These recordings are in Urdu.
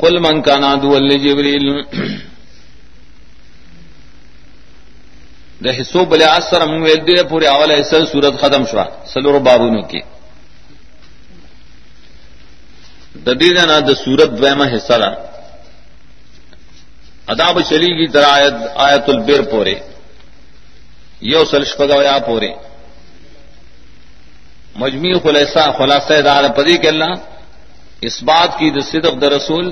کل من کا نادو جبریل د حصو بل اثر من ویل دی پورے اول ایسا صورت ختم شوا. سلور بابونو کی. د دې نه د صورت دویمه حصہ را اداب چلی گی تر آیت آیت البر پورے. یو سلش پگا یا پورے. مجمی خلاصہ خلاصہ دار پدی کے اللہ اس بات کی د صدق د رسول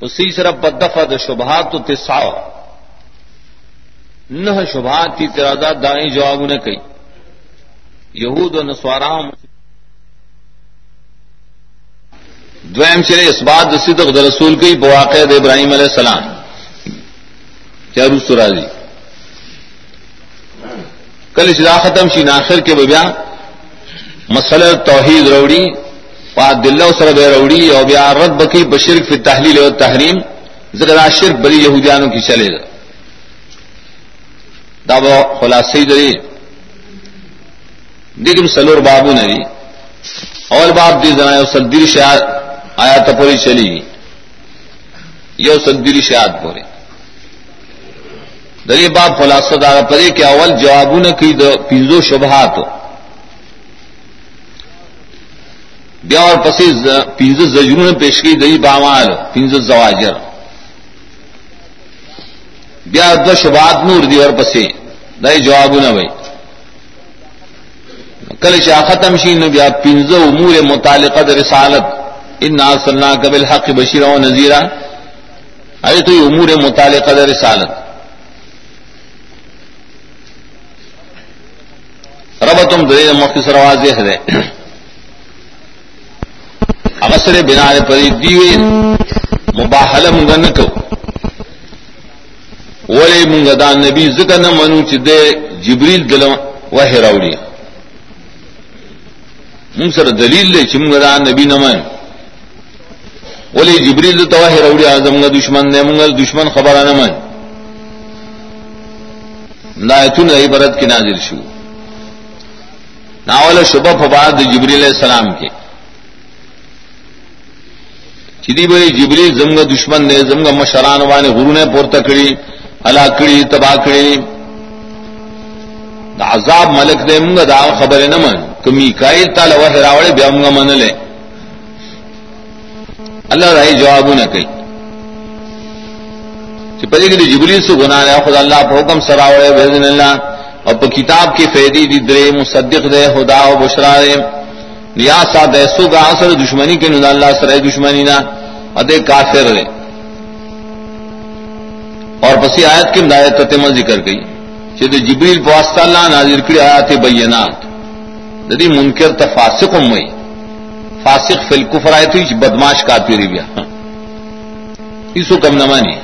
اسی طرف بدفع د شبہات تو تسا نہ شبہات کی ترادہ دائیں جواب نے کہی۔ یہود و نسوارام دویم چلے، اس بات صدق رسول کی بواقع ابراہیم علیہ السلام۔ چارو سراجی کل اجلا ختم شی ناخر کے ببیا مسئلہ توحید روڑی۔ پا دلہ سر بے روڑی اور بیا رد بکی بشرک فی تحلیل و تحریم ذرا شرک بری یہودیانوں کی چلے گا داب خلاصی دری دیکھم سلور بابو نری اور باب دی جنا سلدیر شاید آیا تپوری چلی یو سلدری شاید پورے دری باب خلاصہ دار پرے کہ اول جوابوں نے کی پیزو شبہات بیا اور پسی پینز زجروں نے پیش کی دئی بامال پینز زواجر. بیا دو شبات نور دی اور پسی دئی جواب نہ بھائی کل شاہ ختم شین بیا پینز امور متعلقہ رسالت. ان نا صلاح قبل حق بشیر و نذیرہ ارے تو امور متعلقہ رسالت رب تم مختصر واضح ہے اغسر بنا پری دیوی مباحل منگا نکو ولی منگا دا نبی ذکر نمانو چی دے جبریل دلو وحی راوڑی منگ سر دلیل لے چی منگا دا نبی نمان ولی جبریل دلو وحی راوڑی آزم منگا دشمن دے منگا دشمن خبر نمان نایتون عبرت کی نازل شو۔ ناول شبہ فباد جبریل علیہ السلام کے۔ چدی بھائی جبری زمگ دشمن نے زمگ مشران وانے گرو نے پور تکڑی اللہ کڑی تباہ کڑی دا عذاب ملک دے منگا دا خبر نہ من کمی کائی تال وہ راوڑے بیا منگا من لے اللہ رائی جواب نہ کئی پدی کہ جبری سے گنا رہا خدا اللہ پہ حکم سره سراوڑے بھجن اللہ اور پہ کتاب کی فیدی دی درے مصدق دے خدا و بشرا ده دے ریاسا دیسو کا اثر دشمنی کے ندا اللہ سر دشمنی نہ ادے کافر رہے۔ اور پسی آیت کی ہدایت تتم ذکر گئی۔ چید جبریل پواسطہ اللہ نازر کری آیات بینات۔ ددی منکر تفاسق ہوئی۔ فاسق فل کفر آئے تو بدماش کا پیری بیا اسو کم نہ مانی۔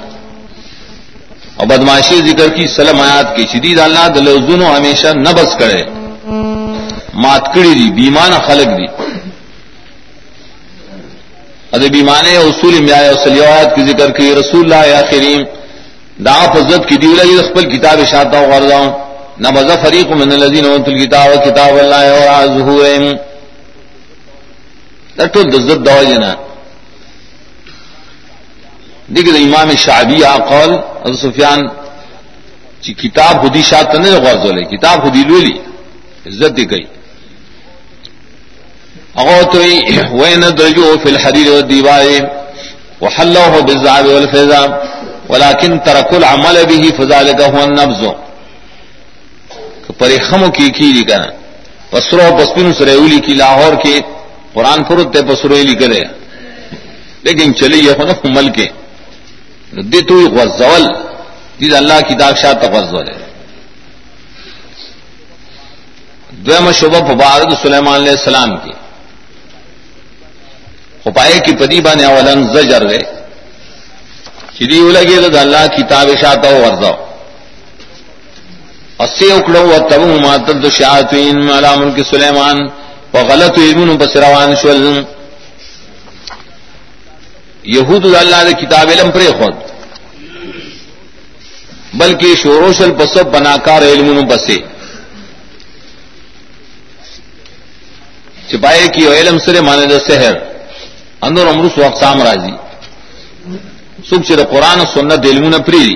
اور بدماشی ذکر کی سلم آیات کی شدید اللہ دلوزن ہمیشہ نہ بس کرے ماتکڑی دی، بیمان خلق دی. ادبی مانے اصول امیا سلیات کی ذکر کی رسول اللہ یا کریم، دا فضت کی دیولا یہ خپل کتاب شاتا ہوں غرضا نہ مزہ فریق من الذین اوتوا الکتاب، کتاب اللہ اور ظہورهم دٹو دزت دو جنا دیکھ امام شعبی قول ابو سفیان چی کتاب خودی شاعت نے غرض لے کتاب خودی لولی عزت دی گئی اغوتوی وین درجو فی الحدیر والدیوائی وحلوه بالزعب والفضا ولكن ترکو العمل به فذالک هو النبض. پر خمو کی کی لکھا پسرو پسپن سریولی کی لاہور کے، قرآن فرد تے پسرولی کرے. لیکن چلی یہ خنف مل کے. دیتو غزول دید اللہ کی داکشا تغزول ہے. دویم شبہ فبارد سلیمان علیہ السلام کی. پائے کی پدی بانے اولن زجر دے چری لگے تو اللہ کتاب شاتا ہو ورزا اسی اکڑو و تب ماتد شاطین مالا ملک سلیمان و غلط علم بسروان شول. یہود اللہ نے کتاب علم پر خود بلکہ شوروشل پسب بناکار علم بسے چپائے کی علم سرے مانے دا سحر. اندر امروس اقسام راضی سکھ چر قرآن و سنت علم نہ پری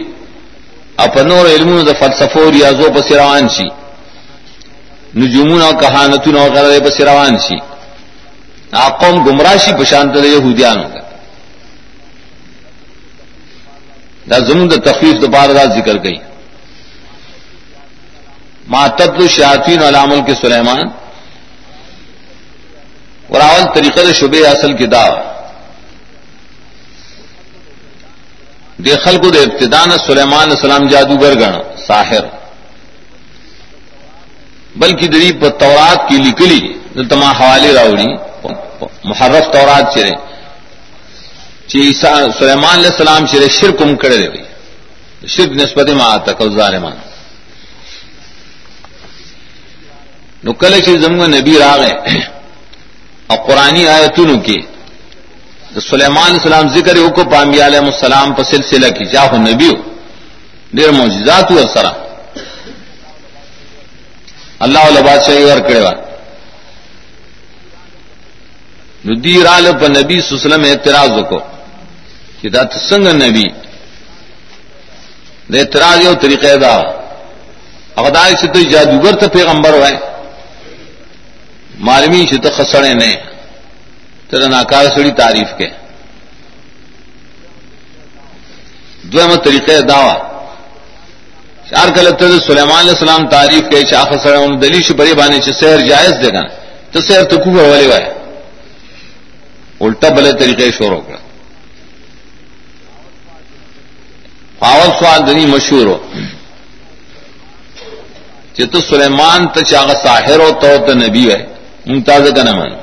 اپنور علم د فلسفو ریاضو پس روان سی نجومون او کہانتون او غیره پس روان سی قوم گمراشی پشانت دے یہودیانو کا دا زمون دا تخفیف دا بار دا ذکر گئی ما تتلو شیاطین علام کے سلیمان. وراول طریقہ دا شبہ اصل کی دعوی دے خلق دے ابتدان سلیمان السلام جادوگر گن ساحر. بلکہ دری پر تورات کی لکلی تما حوالے راوڑی، محرف تورات چرے. چیسا سلیمان علیہ السلام چرے شرک ام کڑے دے شرک نسبت میں آتا کو ظالمان. نکل چیز زمگا نبی راغے اور قرآنی آیتونو کی۔ سلیمان السلام ذکر او کو پامبیا علیہ السلام پر سلسلہ کی چاہو نبی ہو دیر معجزات ہوا سرا اللہ علیہ بادشاہی ور کرے وا ندی رال پر نبی سسلم اعتراض کو کہ دا سنگ نبی؟ دے اعتراض یو طریقہ دا اغدار سے تو جادوگر تو پیغمبر ہوئے معلومی سے تو خسڑے نہیں تر ناکار سڑی تعریف کے۔ دو احمد طریقے دعوی چار کلکٹر سلیمان علیہ السلام تعریف کے شاخ سڑ دلی سے بڑے بانے سے سیر جائز دے گا۔ تو سیر تو کو والے وائے الٹا بلے طریقے شور ہو گیا۔ پاور سوال دنی مشہور ہو۔ چت سلیمان تو چاغ ساحر ہو تو نبی ہے۔ ممتاز کا نہ مانو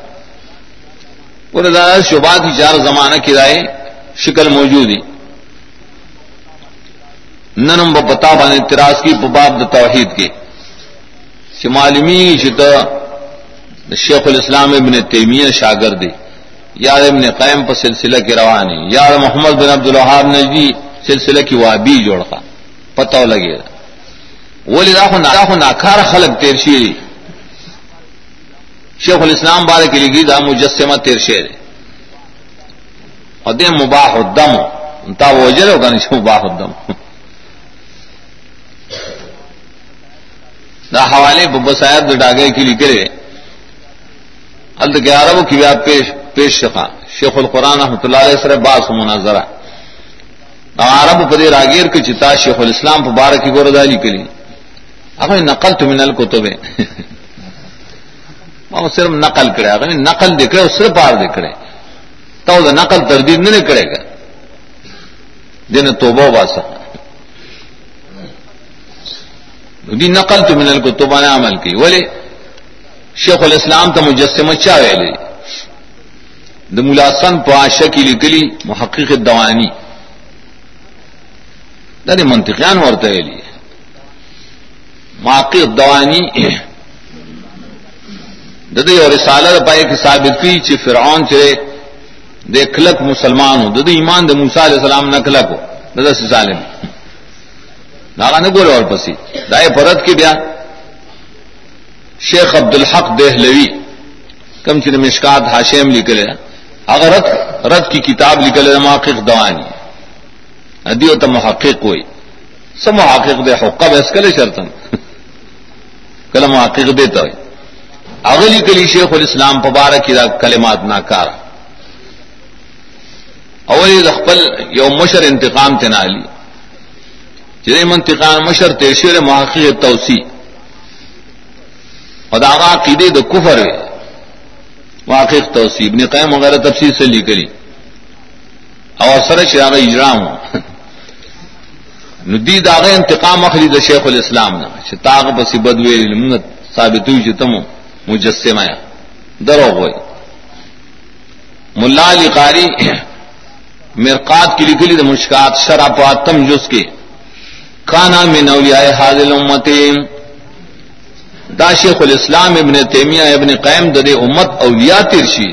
شبات کی چار زمانہ کرائے شکل موجود ہی ننم بتا بانے تراس کی بباب د توحید کے شمالمی شتا شیخ الاسلام ابن تیمیہ شاگرد یار ابن قائم پر سلسلہ کی روانی یار محمد بن عبد الحاب نجی سلسلہ کی وابی جوڑا پتہ لگے وہ لدا ناکار خلق تیر شیری شیخ الاسلام بارے کے لیے دا مجسمہ تیر شیر اور دے مباح الدم تا وجر ہوگا نہیں مباح الدم۔ دا حوالے بسایت ڈاگے کے لیے کرے الد گیارہ وہ کی بیا پیش پیش شفا۔ شیخ القرآن رحمۃ اللہ علیہ سر باس مناظرہ۔ دا عرب پدے راگیر کے چتا شیخ الاسلام پبارک کی گوردالی کے لیے۔ اب نقل تو منل کو تو صرف نقل کرے، اگر نقل دکھے اس سے پار دکھے تو نقل تردید نہیں کرے گا۔ جن تو بو باسا دی نقل تو منل کو تو بنا عمل کی۔ بولے شیخ الاسلام تو مجسمہ چاہ ویلے د مولا ملاسن پاشا کی لکلی محقق دوانی۔ دا منطقیان ورته ویلي محقق دوانی ددی اور رسالہ پائے کہ ثابت کی چ فرعون چرے دے کلک مسلمان ہو ددی ایمان دے موسی علیہ السلام نہ کلک ہو ددا سے ظالم. ناغا نے گول اور پسی دائے پرت کی بیا شیخ عبد الحق دہلوی کم چن مشکات ہاشم لکھ اگر رت رت کی کتاب لکھ لے محقق دوانی. ادی تو محقق کوئی سب محقق دے حقہ بحث کرے شرطن کل محقق دیتا ہوئی اغلی کلی شیخ الاسلام پبارک دا کلمات ناکار اولی دخپل یو مشر انتقام تنالی جدے منتقام مشر تیشیر محقق توسی اور داغا عقیدے دا کفر وے محقق توسی ابن قیم وغیرہ تفسیر سے لی کری اور سرش آگا اجرام ہو ندی داغ انتقام اخلی دا شیخ الاسلام نا شتاغ بسی بدویلی منت ثابتوی چتمو مجسمہ درو ہوئی۔ ملا علی قاری مرقات کی لکھی مشکات شراباتم جس کے کانا میں نولیاء حاضل امت دا شیخ الاسلام ابن تیمیہ، ابن قیم دد امت اولیاء ترشی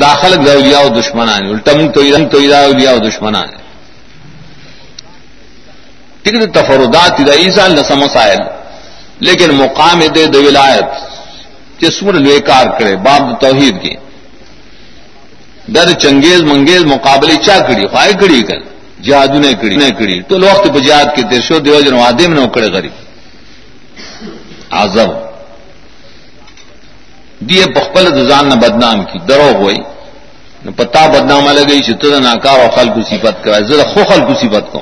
داخل اولیاء و دشمنان۔ الٹم تو ادم تو ادا اولیاء و دشمنان۔ ٹکٹ تفردات ادا عیسا نسم مسائل لیکن مقام دے دو ولایت جس لے کار کرے، باب توحید کی۔ در چنگیز منگیز مقابلے چا کڑی خواہ کڑی کر جہادو نے کڑی نے کڑی تو وقت بجاد کے تیرشو دیو جن وادے میں نوکڑے غریب۔ آزم دیے پخپل دزان نہ بدنام کی درو ہوئی نہ پتا بدنام لگئی چتر ناکار اور خل کو صفت کرا ذرا خو خل کو صفت کو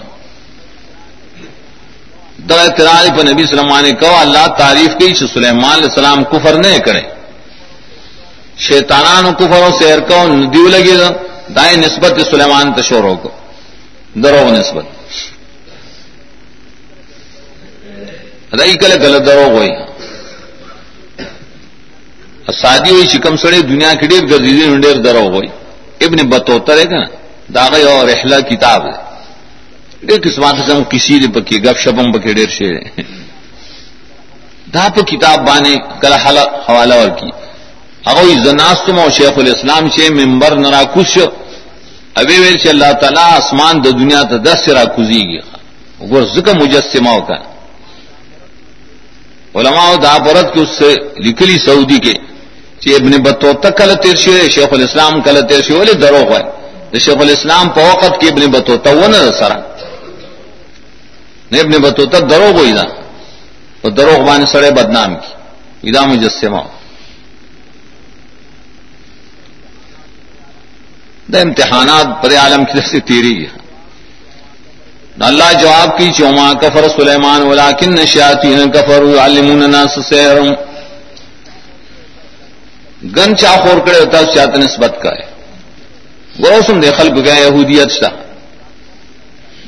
در اعتراض پر نبی سلم نے کہا، اللہ تعریف کی سلیمان علیہ السلام کفر نہیں کرے۔ شیطانان کفر و سیر کو ندیو لگے گا، دائیں نسبت سلیمان تشوروں کو۔ درو نسبت۔ ادائی کل غلط درو ہوئی۔ سادی ہوئی شکم سڑے دنیا کی ڈیر گردیدی ڈیر درو ہوئی۔ ابن بتوتر ہے کہ نا داغ اور احلا کتاب ہے۔ ڈیر کس بات کسی نے پکی گپ شپم پکے ڈیر شیر دا پہ کتاب بانے کل حوالہ اور کی۔ اگر زناستم اور شیخ الاسلام سے ممبر نرا کش ابھی ویل سے اللہ تعالیٰ آسمان دو دنیا تو دس سے راکوزی گیا ذکر مجسمہ کا علماء دا پرت کے اس سے لکھلی سعودی کے۔ ابن بتو تک کل تیرشی شیخ الاسلام کل تیرشی والے درو ہے۔ شیخ الاسلام پہ وقت کے ابن بتو وہ نہ سرا نہیں بتو تک درو گئی نا تو درو بان سڑے بدنام کی. ادا مجسمہ. دا امتحانات پر عالم کی طرف سے تیری ہے. اللہ جواب کی چوما کفر سلیمان ولاکن نشیاتی کفر علمون الناس سحرم گن چا خور کرے ہوتا اس چاہتے نسبت کا ہے وہ سن دے خلق گئے یہودیت شاہ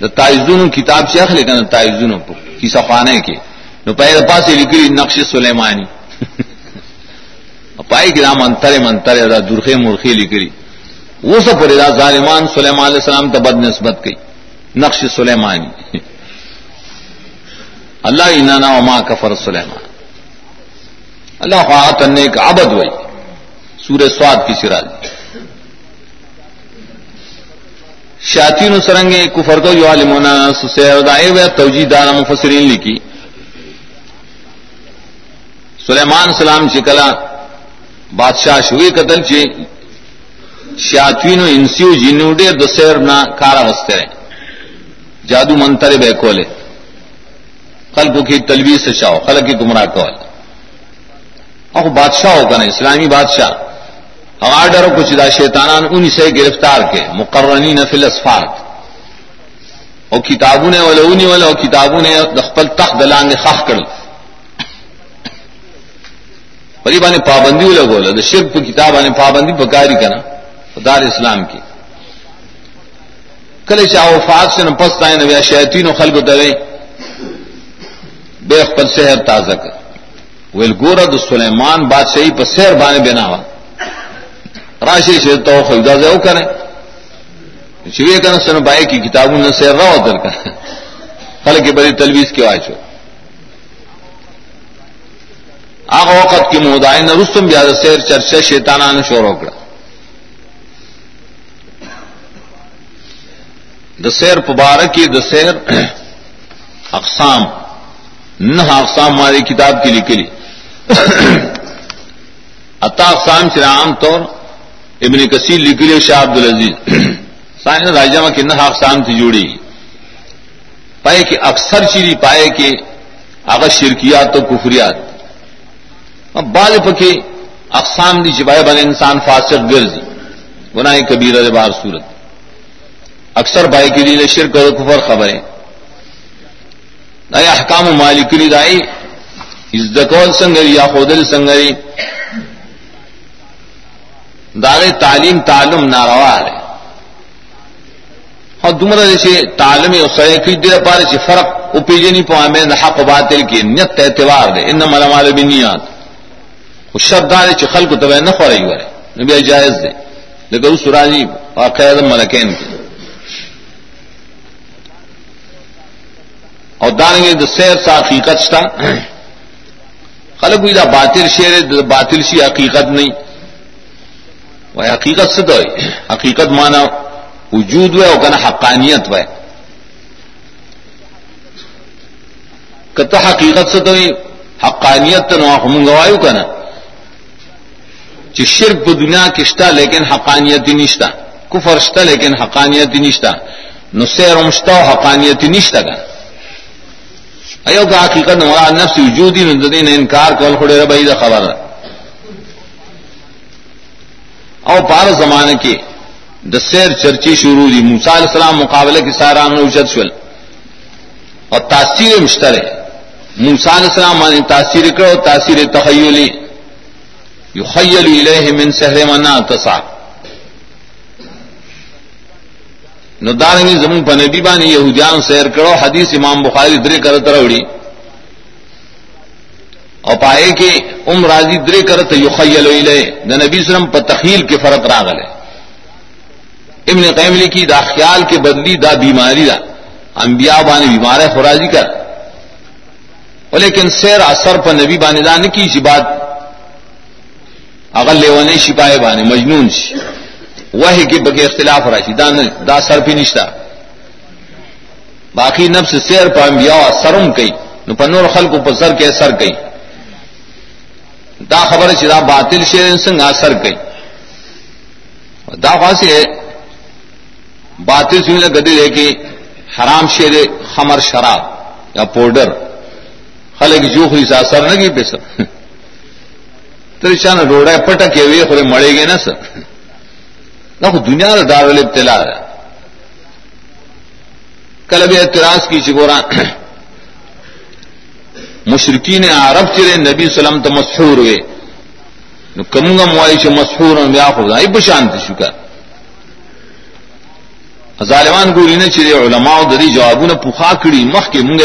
دا تائزون کتاب سے اخلے کنا تائزون کی صفانے کے نو پہلے پاس لکھی نقش سلیمانی پائی کی نام انتر منتر درخے مرخی لکھی وہ سب پر ظالمان سلیمان علیہ السلام تو بد نسبت کی نقش سلیمانی اللہ انانا وما کفر سلیمان. اللہ خواہ تن ایک آبد وئی سورہ سواد کی سراج. شاطین سرنگے کفر کو جو عالمونا سیردائے ہوئے توجی دار مفسرین لکھی۔ سلیمان سلام چکلا بادشاہ شوی قتل چی شاطوین انسیو جنو ډیر د سیر نه کار واستره جادو منتر به کوله خلقو کی تلویز سے چاہو خلق کی گمراہ کول۔ او بادشاہ ہو کنا اسلامی بادشاہ۔ آرڈر کچھ دا شیطانان انہی سے گرفتار کے، مقرنین فی الاسفات او کتابوں نے ولا اونی ولا او کتابوں نے خپل تخت دلان خخ کړل۔ پری باندې پابندی ولا ولګول، د شرک په کتاب باندې پابندی پکاري کنا دار اسلام کی کل چاہ وفات سے نپس آئے نبی شیطین و خلق دوے بے خپل سحر تازہ کر ویل گورا دو سلیمان بادشاہی پر سحر بانے بنا راشی سے تو خلدا سے وہ کریں چوئے سن بھائی کی کتابوں نے سیر رہا ادھر کا خلق کی بڑی تلویز کی آج ہو آگ وقت کی مودائن رستم زیادہ سیر چرچا شیطانہ نے شور ہوکڑا دسیر پبارک کی دسیر اقسام نہ اقسام ہماری کتاب کی لکھی عطا اقسام سے عام طور ابن کثیر لکھ لی شاہ عبد العزیز سائن راجامہ کی نہ اقسام سے جوڑی۔ پائے کہ اکثر چیری پائے کہ اگر شرکیات تو کفریات۔ اب بال پکے اقسام دی چپائے بنے انسان فاسق گرزی گناہ کبیرہ بار صورت۔ اکثر بھائی کے لیے شرک اور کفر خبریں۔ نئے احکام مالک لی دائی سنگری یا خودل سنگری۔ دار تعلیم تعلم ناروا ہے اور دمر جیسے تعلیم اسے کی دیر پارے سے فرق اپیجے نہیں پوا میں حق باطل کی نیت اعتبار دے ان ملا مال بھی نیات وہ شبدار چخل کو تو نہ خورئی ہوئے نبی جائز دے لیکن اس راجی واقع ملکین. کی اور دان گے سیر سا حقیقت تھا خلق دا باطل شیر باطل سی حقیقت نہیں وہ حقیقت سے تو حقیقت مانا وجود ہوئے اور کہنا حقانیت وہ کتا حقیقت سے تو حقانیت تو نو منگوایو کا نا چې شرک په دنیا کې شته لیکن حقانیت نشته. کفر شته لیکن حقانیت نشته. نو سیر مشتا حقانیت نشته کا ایو کا حقیقت مراد نفس وجودی نو دین انکار کول خړې ربې دا خبره او پار زمانه کې د سیر چرچی شروع دی. موسی علیہ السلام مقابله کې سارا نو اوچت شول. اور تاثیر مشترک. موسی علیہ السلام باندې تاثیر کړو تاثیر تخیلی. یخیل الیہ من سحر منا تسع نو دارنگی زمون په نبی باندې يهوديان سیر کړو حدیث امام بخاری درې کړه تروړي او پائے کې ام راضی درې کړه یخیل الیہ د نبی سلام په تخیل کې فرق راغله ابن قیم لکی دا خیال کے بدلی دا بیماری دا انبیاء بانے بیمار ہے خوراجی کر۔ لیکن سیر اثر پر نبی بانے دا کی سی بات اگر لیونے شپائے بانے مجنون سی وہ کہ بگے اختلاف راشی دا, دا سر پہ نشتا۔ باقی نفس سیر پر انبیاء سرم کئی نو پر نور خلق پر سر کے سر کئی۔ دا خبر چدا باطل شیر سنگ اثر کئی دا خاصی ہے باطل سوئی نے گدی دے کہ حرام شیر خمر، شراب یا پاؤڈر خلق جو خری سا سر نہ کی پہ سر تو چانا روڑا پٹک کے ہوئے خورے مڑے گے نا سر نہ دنیا کا دار ابتلا ہے کل ابھی اعتراض کی چکورا مشرقین عرب چرے نبی سلم تو مشہور وي نو کومه موای چې مسحور بیا خو ځای په شانت ظالمان ګوري نه چې علماء د دې جوابونه پوښا کړی مخکې مونږه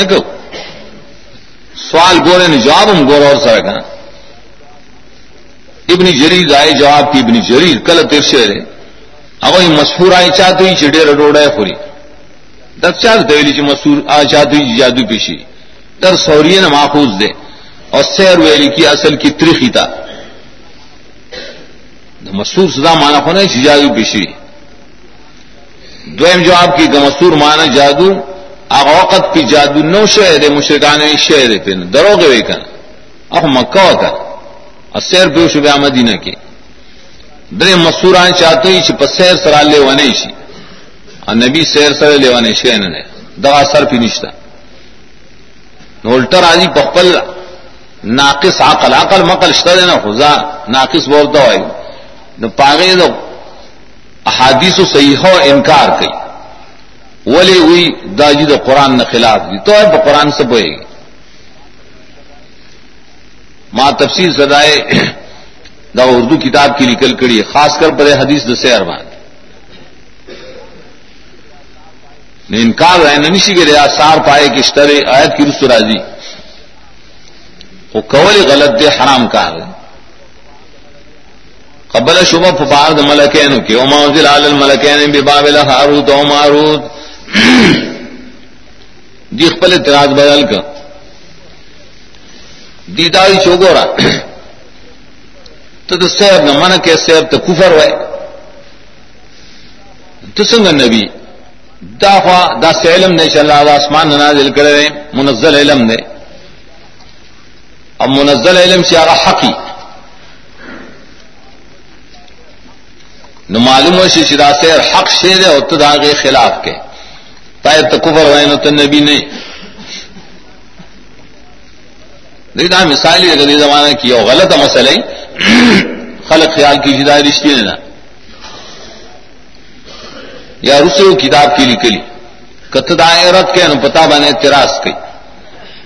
نه کو سوال ګوره نه، جواب هم ګوره اور سره کنه ابن جریر آئے جواب کی ابن جریر کل تیر شعر اوی مسحور آئے چاہتوئی چڑے رڈوڑے خوری دس چاہ دویلی چی مسحور آ چاہتوئی جادو پیشی در سوریه نه ماخوذ ده او سیر ویلی کی اصل کی تریخی تا۔ د مشهور صدا معنی خو نه چې جادو پیشي دویم جواب کی گمسور مانا جادو اغا وقت پی جادو نو شہر مشرکان شہر پہ درو گئے کن۔ اخ مکہ کا سیر پہ شبہ مدینہ کی در مسوران چاہتے ہی چپ سیر سرا لے ونے شی نبی سیر سر لے ونے شی نے دوا سر پی نشتا۔ الٹر آجی پپل ناقص عقل عقل مقل شتا دینا خدا ناقص بولتا ہوئے نو پاگے دو احادیث و صحیح و انکار کی ولی ہوئی داجی دا قرآن نہ خلاف دی۔ تو ہے قرآن سے بوئے گی ماں تفصیل سدائے دا اردو کتاب کی نکل کڑی خاص کر پر حدیث دسے ارمان نے انکار رہے ننشی کے ریا سار پائے کہ اشترے آیت کی رس راضی۔ وہ قول غلط دے، حرام کہا رہے قبل شبہ فبار د ملکین کی او منزل علی الملکین ببابل هاروت او ماروت دی خپل اعتراض بدل کا دی دای چوغورا ته د سیب نه منه کې سیب ته کفر وای ته څنګه نبی۔ دا خوا دا علم نه چې الله د اسمان نه نازل کړی منزل علم نه اب منزل علم چې هغه حقي نو معلوم ہو شرا سے حق شیر ہے تو داغے خلاف کے۔ تائے تو کفر ہوئے، نو تو نبی نہیں دیکھا مثال ہی اگر یہ زمانہ کی ہو غلط مسئلہ خلق خیال کی جی جدا رشتے نے یا رسے کتاب کی لکلی کت دائیں رت کے نو پتا بنے تراس کی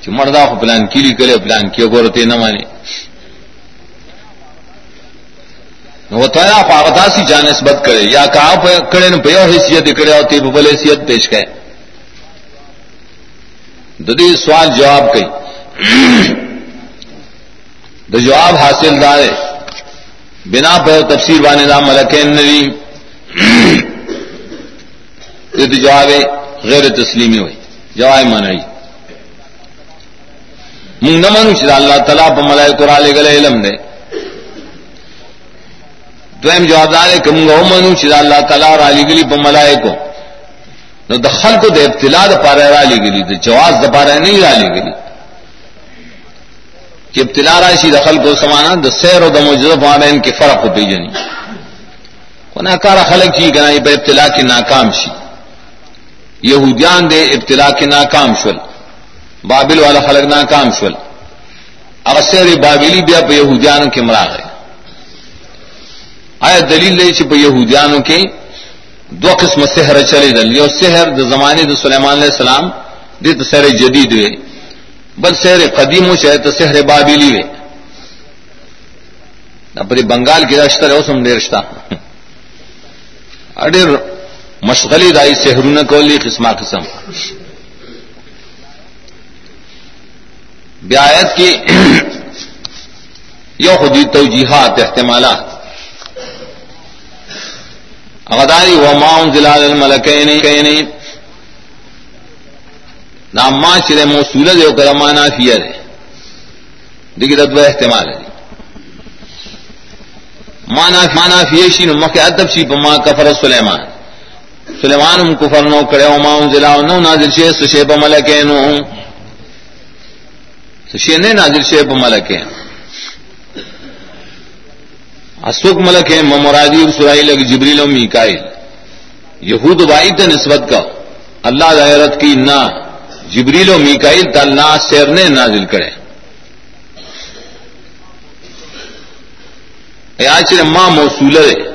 مردہ کو پلان کی لی کرے پلان کیا گورتے نہ مانے پاغتا سی جان نسبت کرے یا کا کہا کرے ن پہ حیثیت کرے اور تیب بل حیثیت پیش کرے ددی سوال جواب کئی دا جواب حاصل دارے بنا پہ تفسیر بانے دا ملکین نری یہ جواب غیر تسلیمی ہوئی جواب منائی منگ نہ منو چلا اللہ تعالیٰ پہ ملائے قرآن گلے علم دے۔ دویم جواب دار کہ منگا منو چې الله تعالی را لګلی په ملائکو نو د خلکو د ابتلا د پاره را لګلی د جواز د پاره نه را لګلی کہ ابتلا راشی دخل کو سمانا، دا سیر و دا مجرب ان کے فرق ہوتی جنی کار خلق چی گنا یہ ابتلا کی ناکام شی۔ یہودیان دے ابتلا کی ناکام شل بابل والا خلق ناکام شل اگر سیر بابلی بیا پہ یہودیانوں کے مرا گئے آیا دلیل لے چی پہ یہودیانوں کے دو قسم سحر چلے دل یہ سحر دا زمانے دا سلیمان علیہ السلام دے تو سحر جدید ہوئے، بل سحر قدیم ہو چاہے تو سحر بابلی ہوئے۔ اپنی بنگال کی رشتہ رہو، سم دے رشتہ اڈر مشغلی دائی سحرون کولی قسمہ قسم۔ بیایت کی یو خودی توجیحات، احتمالات۔ اغداری و ماؤن زلال الملکین نام ماں چرے موصول دے کر مانا فیا دے۔ دیکھی تب احتمال ہے مانا مانا فیشی نو مکہ ادب شی پما کفر سلیمان۔ سلیمان کفر نو کرے و ماؤن زلال نو نازل شے سشے پا ملکین سشے نے نازل شے پا ملکین اسوک ملک ہے مرادی سرائی لگ، جبریل و میکائل یہود بائی تو نسبت کا۔ اللہ دائرت کی نہ جبریل و میکائل تا سیر نے نازل کرے۔ اے آچر ماں موصول ہے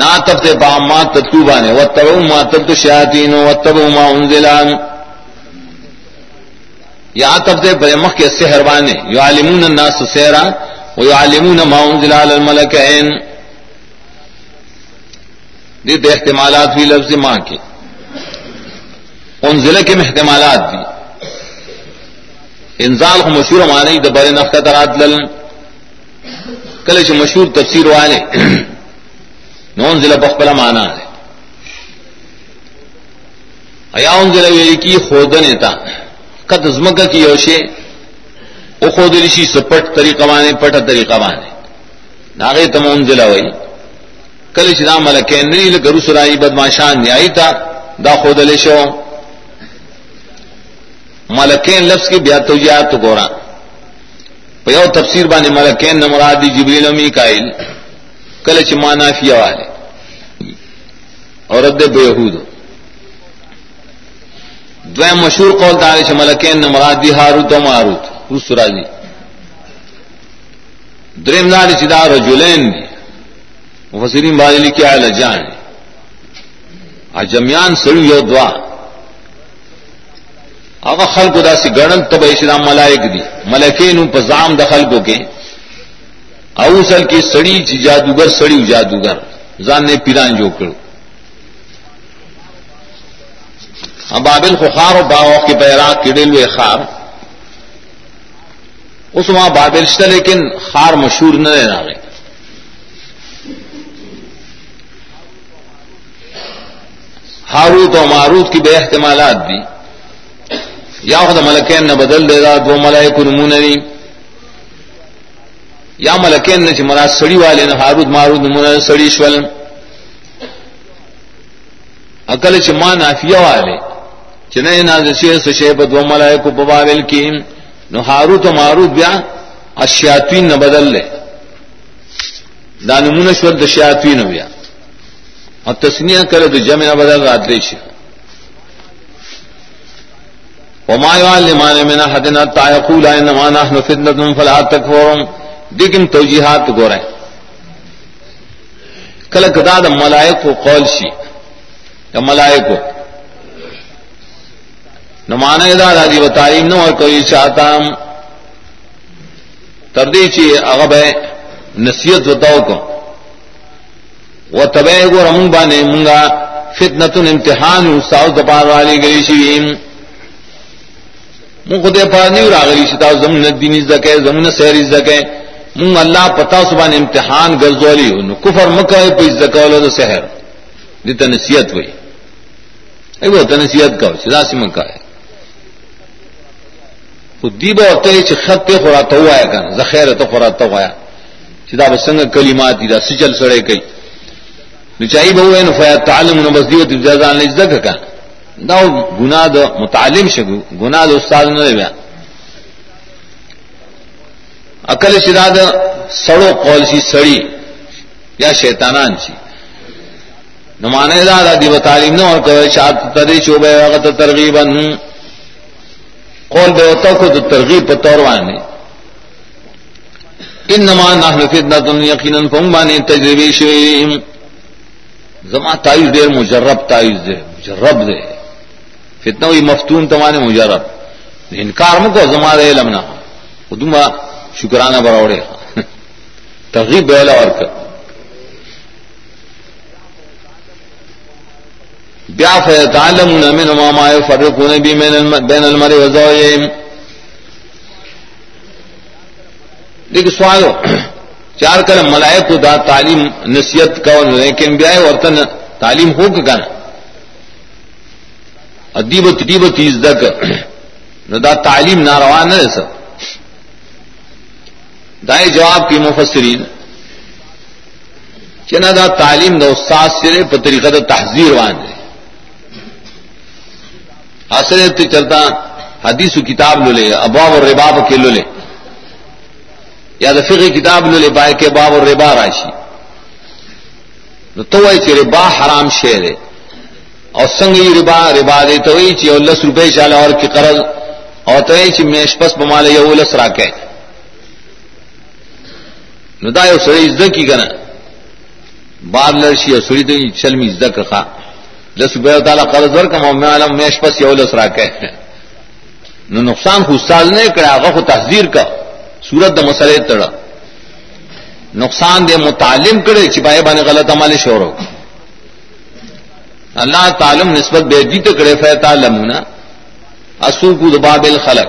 نہ تب سے با ماں تتوبا نے و تب ماں تب تو شاطین و تب ماں انزلان یا تب سے بے مخ کے سہروانے یو عالمون الناس سہرا ويعلمون ما انزل على الملكين دي دي احتمالات في لفظ ما کے۔ انزل کے احتمالات دی انزال کو مشہور معنی د بر نفقہ ترات لل کله چې مشهور تفسیر والے۔ نو انزل بخبل معنی ہے۔ ایا انزل ویل کی خودن تا۔ قد زمکہ کی یوشے او خود رشی سپٹ طریقہ بانے پٹا طریقہ بانے ناغے تمون دلا وئی۔ کل چدا ملکین نہیں لگرو سرائی بدماشان نہیں آئی تا۔ دا خود لشو ملکین لفظ کی بیا تو جا تو گورا پیو تفسیر بانے ملکین نمرادی جبریل و میکائل کل چ مانا فی والے اور رد بیہود دویم مشہور قول دار چ ملکین مراد نمرادی ہاروت و ماروت. روس راجی دریم ناری چدا رجلین دی. مفسرین باجلی کیا ہے لجان اجمیان سڑی یو دعا آقا خلق دا سی گڑن تب اسلام ملائک دی ملکین په پزام دا خلقو کے او سل کی سڑی چی جادوگر، سڑی جادوگر۔ زان نے پیران جو کرو۔ ہاں، اب آبل کو و باغ کے پیراک کے ڈیلوے خار۔ اس وہاں بابلشتہ لیکن خار مشہور نہ رہنا گئے ہاروت و ماروت کی بے احتمالات دی۔ یا خود ملکین نہ بدل دے گا دو ملائک نمونری یا ملکین نے مرا سڑی والے نہ ہاروت مارود نمونر سڑی شول. اکل چما نافیہ والے چې نه نازل شي سو چنئی نازشی سشے دو ملائک بابل کی نو ہاروت و ماروت بیا اشیاتوین نہ بدل لے دانمون شور دشیاتوین بیا. اور تسنیا کرے تو جمع نہ بدل رات ریش وما لمان من احد حدنا تايقول انما نحن فتنه فلا تكفرون لیکن توجیحات گو رہے کل کدا د ملائک کو قول شی۔ یا ملائک کو نمانا دا دادی و تعلیم نو اور کوئی چاہتا ہم۔ تردی چی اغب ہے نصیحت بتاؤ کو۔ وہ تب گو رمون بانے منگا فتنت امتحان استاؤ دپار والی گئی شی۔ من خود پار نہیں راغلی شتا زمن دینی زکے زمن سہری زکے من اللہ پتا سبان امتحان گرزولی کفر مکہ پہ زکولو سحر. دی تنسیت ہوئی اے وہ تنسیت کا سدا سی مکہ ہے دیب اور تے خط خورا تو آیا کن ذخیر تو خورا تو آیا چدا بسنگ کلمات دي، دا سچل سڑے کئی نچائی بہو ہے نفیا تعلم نو بس دیوت جزان لج دک کا دا گناہ دو متعلم شگو گناہ دو استاد نہ بیا. عقل شداد سڑو قول سی سڑی یا شیطانان سی نمانے دادا دیو تعلیم نہ اور کہ شاد تدی شعبہ وقت ترغیبا قول بے ہوتا کو تو ترغیب پر طور وانے۔ ان نحن فتنہ یقینا فهم تجربی شویم زما تائز دیر مجرب تائز دے، مجرب دے۔ فتنہ ہوئی مفتون تمانے مجرب۔ انکار مکو زما دے علم نہ۔ خودما شکرانہ بروڑے ترغیب بیلا اور کر۔ بیا فیتعلمون من ما ما يفرقون بی بین المرء وزوجهم لیکن سوالو، چار کل ملائک کو دا تعلیم نصیحت کا لیکن بیا ورتن تعلیم ہو کہ کنا؟ ادیب تدیب تیز دک نہ دا تعلیم ناروا نہ ہے سب دائیں جواب کی مفسرین چنا دا تعلیم دا استاد سے پتریقہ دا تحذیر وان ہے حاصل چلتا حدیث و کتاب لو لے اباب اور رباب کے لو لے یا دا فقہ کتاب لو لے بائے کے باب اور ربا راشی۔ نو تو وہی ربا حرام شیر ہے اور سنگ ربا ربا دے تو وہی چی اور روپے چال اور کی قرض، اور تو چی میش پس بمالے یا وہ لس راکے ندا سڑی عزت کی کنا بار لڑشی اور سڑی تو چلمی عزت کا لس روپے تعالیٰ قرض ور کم میں عالم میش پس یا وہ لس راکے نو نقصان خود ساز نے کرا آغا خود تحذیر کا سورت دا مسئلے تڑا نقصان دے متعلم کرے چپائے بانے غلط عمل شور ہو اللہ تعلم نسبت بے دی تو کرے فی تعلم اصو کو بابل خلق.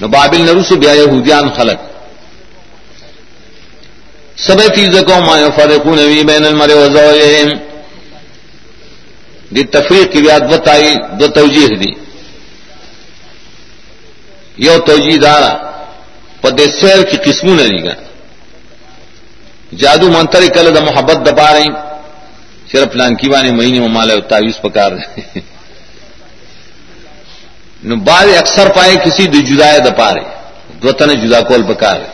نو بابل نروس بیا یہودیان خلق. سب چیز کو ما فرقون وی بین المر و زوجہم۔ دی تفریق کی بیاد بتائی، دو توجیح دی۔ یو توجیح دارا پدے سیر کی قسموں نے گا۔ جادو منتر کل دا محبت دبا رہی۔ صرف لانکی بانے مہینے میں مالا تعویز پکار رہے۔ نو بعد اکثر پائے کسی دو جدائے دپا رہے۔ دو تن جدا کول پکار رہے۔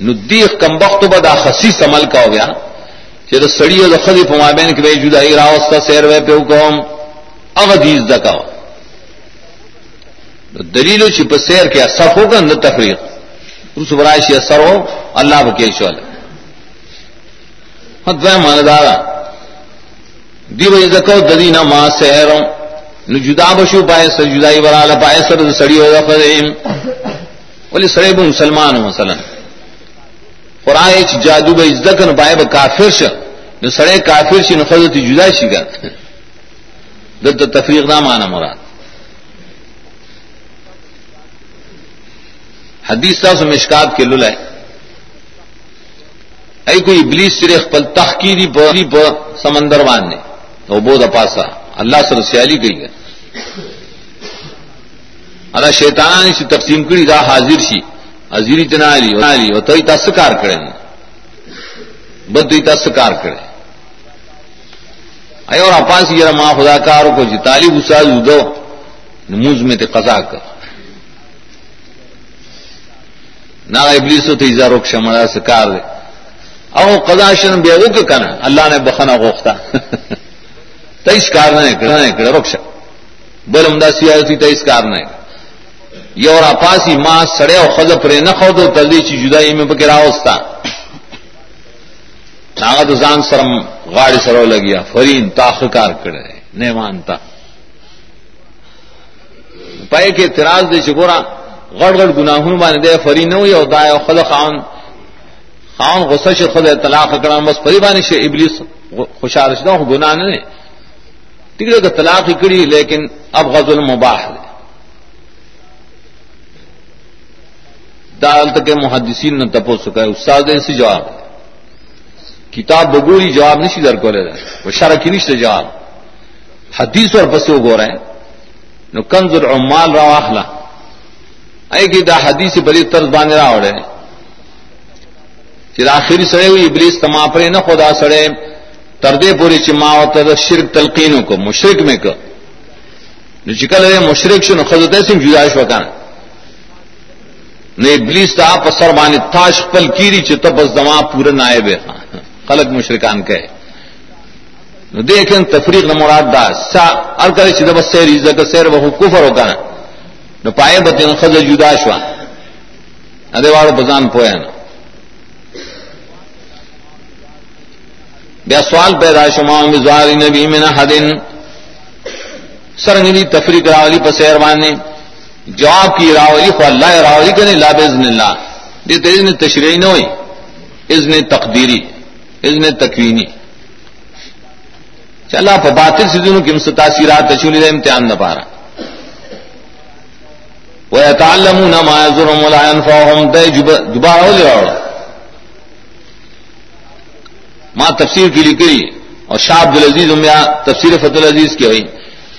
نو دیخ کم وقت بدا خصیص عمل کا ہو گیا کہ تو سڑی ہو تو خدی پما بین کہ بھائی جدائی راوستا سیر وے پہ حکم اغدیز دکا ہو دلیل چپ سیر کے اثر ہوگا نہ تفریق. اس برائشی اثر ہو اللہ بکیش والے. ہاں حد ماندارا دی بھائی زکو دلی نہ ماں سہروں نو جدا بشو پائے سر جدائی برا پائے سر سڑی ہو فیم بولے سڑے بو مسلمان ہو مثلا. قرآن جادو بھائی عزت نو پائے با کافر ش نو سڑے کافر شی نو خزت جدا شی گا۔ دت تفریق نہ مانا مراد۔ حدیث صاحب سے مشکات کے لل ہے۔ ای کوئی ابلیس صرف پل تخکیری پر سمندر وان نے تو بودھ اپاسا اللہ سر سیالی گئی ہے اللہ شیطان نے تقسیم کری دا حاضر سی حاضری تنا لی لی و تو تسکار کرے بد تسکار کرے اے اور اپاس یہ ماں خدا کارو کو جی طالب اساز دو، نموز میں تے قضا کر۔ نہ ابلیس تو ایزا روک شمڑا سے کار دے۔ او قضا شن بے او کہ کنا، اللہ نے بخنا غوختا۔ تیس کار نہ کرنا ہے کہ روک بل عمدہ سیاسی تیس کار نہ یہ اور اپاسی ماں سڑے او خذ پرے نہ خود تو تلدی چی جدائی میں بکرا ہوستا ناغت زان سرم غاڑی سرو لگیا. فرین تاخ کار کرے نہیں مانتا پائے کہ اعتراض دے چکورا غڑ غڑ گناہوں بانے دے فری نو یا دا خد خان خان غصہ شے خود طلاق کرام بس فری بانے شے ابلیس خوشحال شدا ہو گناہ نے ٹکڑے کا طلاق ہی کری لیکن اب غزل مباح ہے دال تک محدثین نے تپو سکا استاد نے اسی جواب۔ کتاب بگوری جواب نہیں در کو لے رہے وہ شرح کی نہیں جواب۔ حدیث اور بسو گو رہے نو کنز العمال رواخلا اے کہ دا حدیث بلی طرز بانے را اڑے چر آخری سڑے ہوئی ابلیس تما پرے نہ خدا سڑے۔ تردے پوری چما و شرک تلقینوں کو مشرق میں کو۔ نو چکل ہے مشرق شنو، خود سم جدائش وکانا نے ابلیس تا په سر باندې تاج خپل کیری چې ته بس دما پورا نائب ہے۔ خلق مشرکان کہے۔ نو دیکھیں تفریق نہ مراد دا۔ سا ار کرے چې د بس سیر عزت سیر به کفر وکړه نو پائے بتن خذ جدا شوا۔ اده واړو بزان پویا نه بیا سوال پیدا شما مزار نبی من حدن سرنگلی تفریق راولی پر سیر باندې جواب کی راولی خو اللہ راولی کرنے لا بزن اللہ۔ دیتے اذن تشریعی نہ ہوئی، اذن تقدیری، اذن تکوینی۔ چلا پا باطل سے دنوں کی تاثیرات تشولی دے امتحان نہ پارا۔ وَيَتَعَلَّمُونَ مَا يَزُرُهُمْ وَلَا يَنْفَعُهُمْ۔ دے دوبارہ ہو لے راوڑا ماں تفسیر کی لکھی اور شاہ عبد العزیز امیا تفسیر فتح العزیز کی ہوئی۔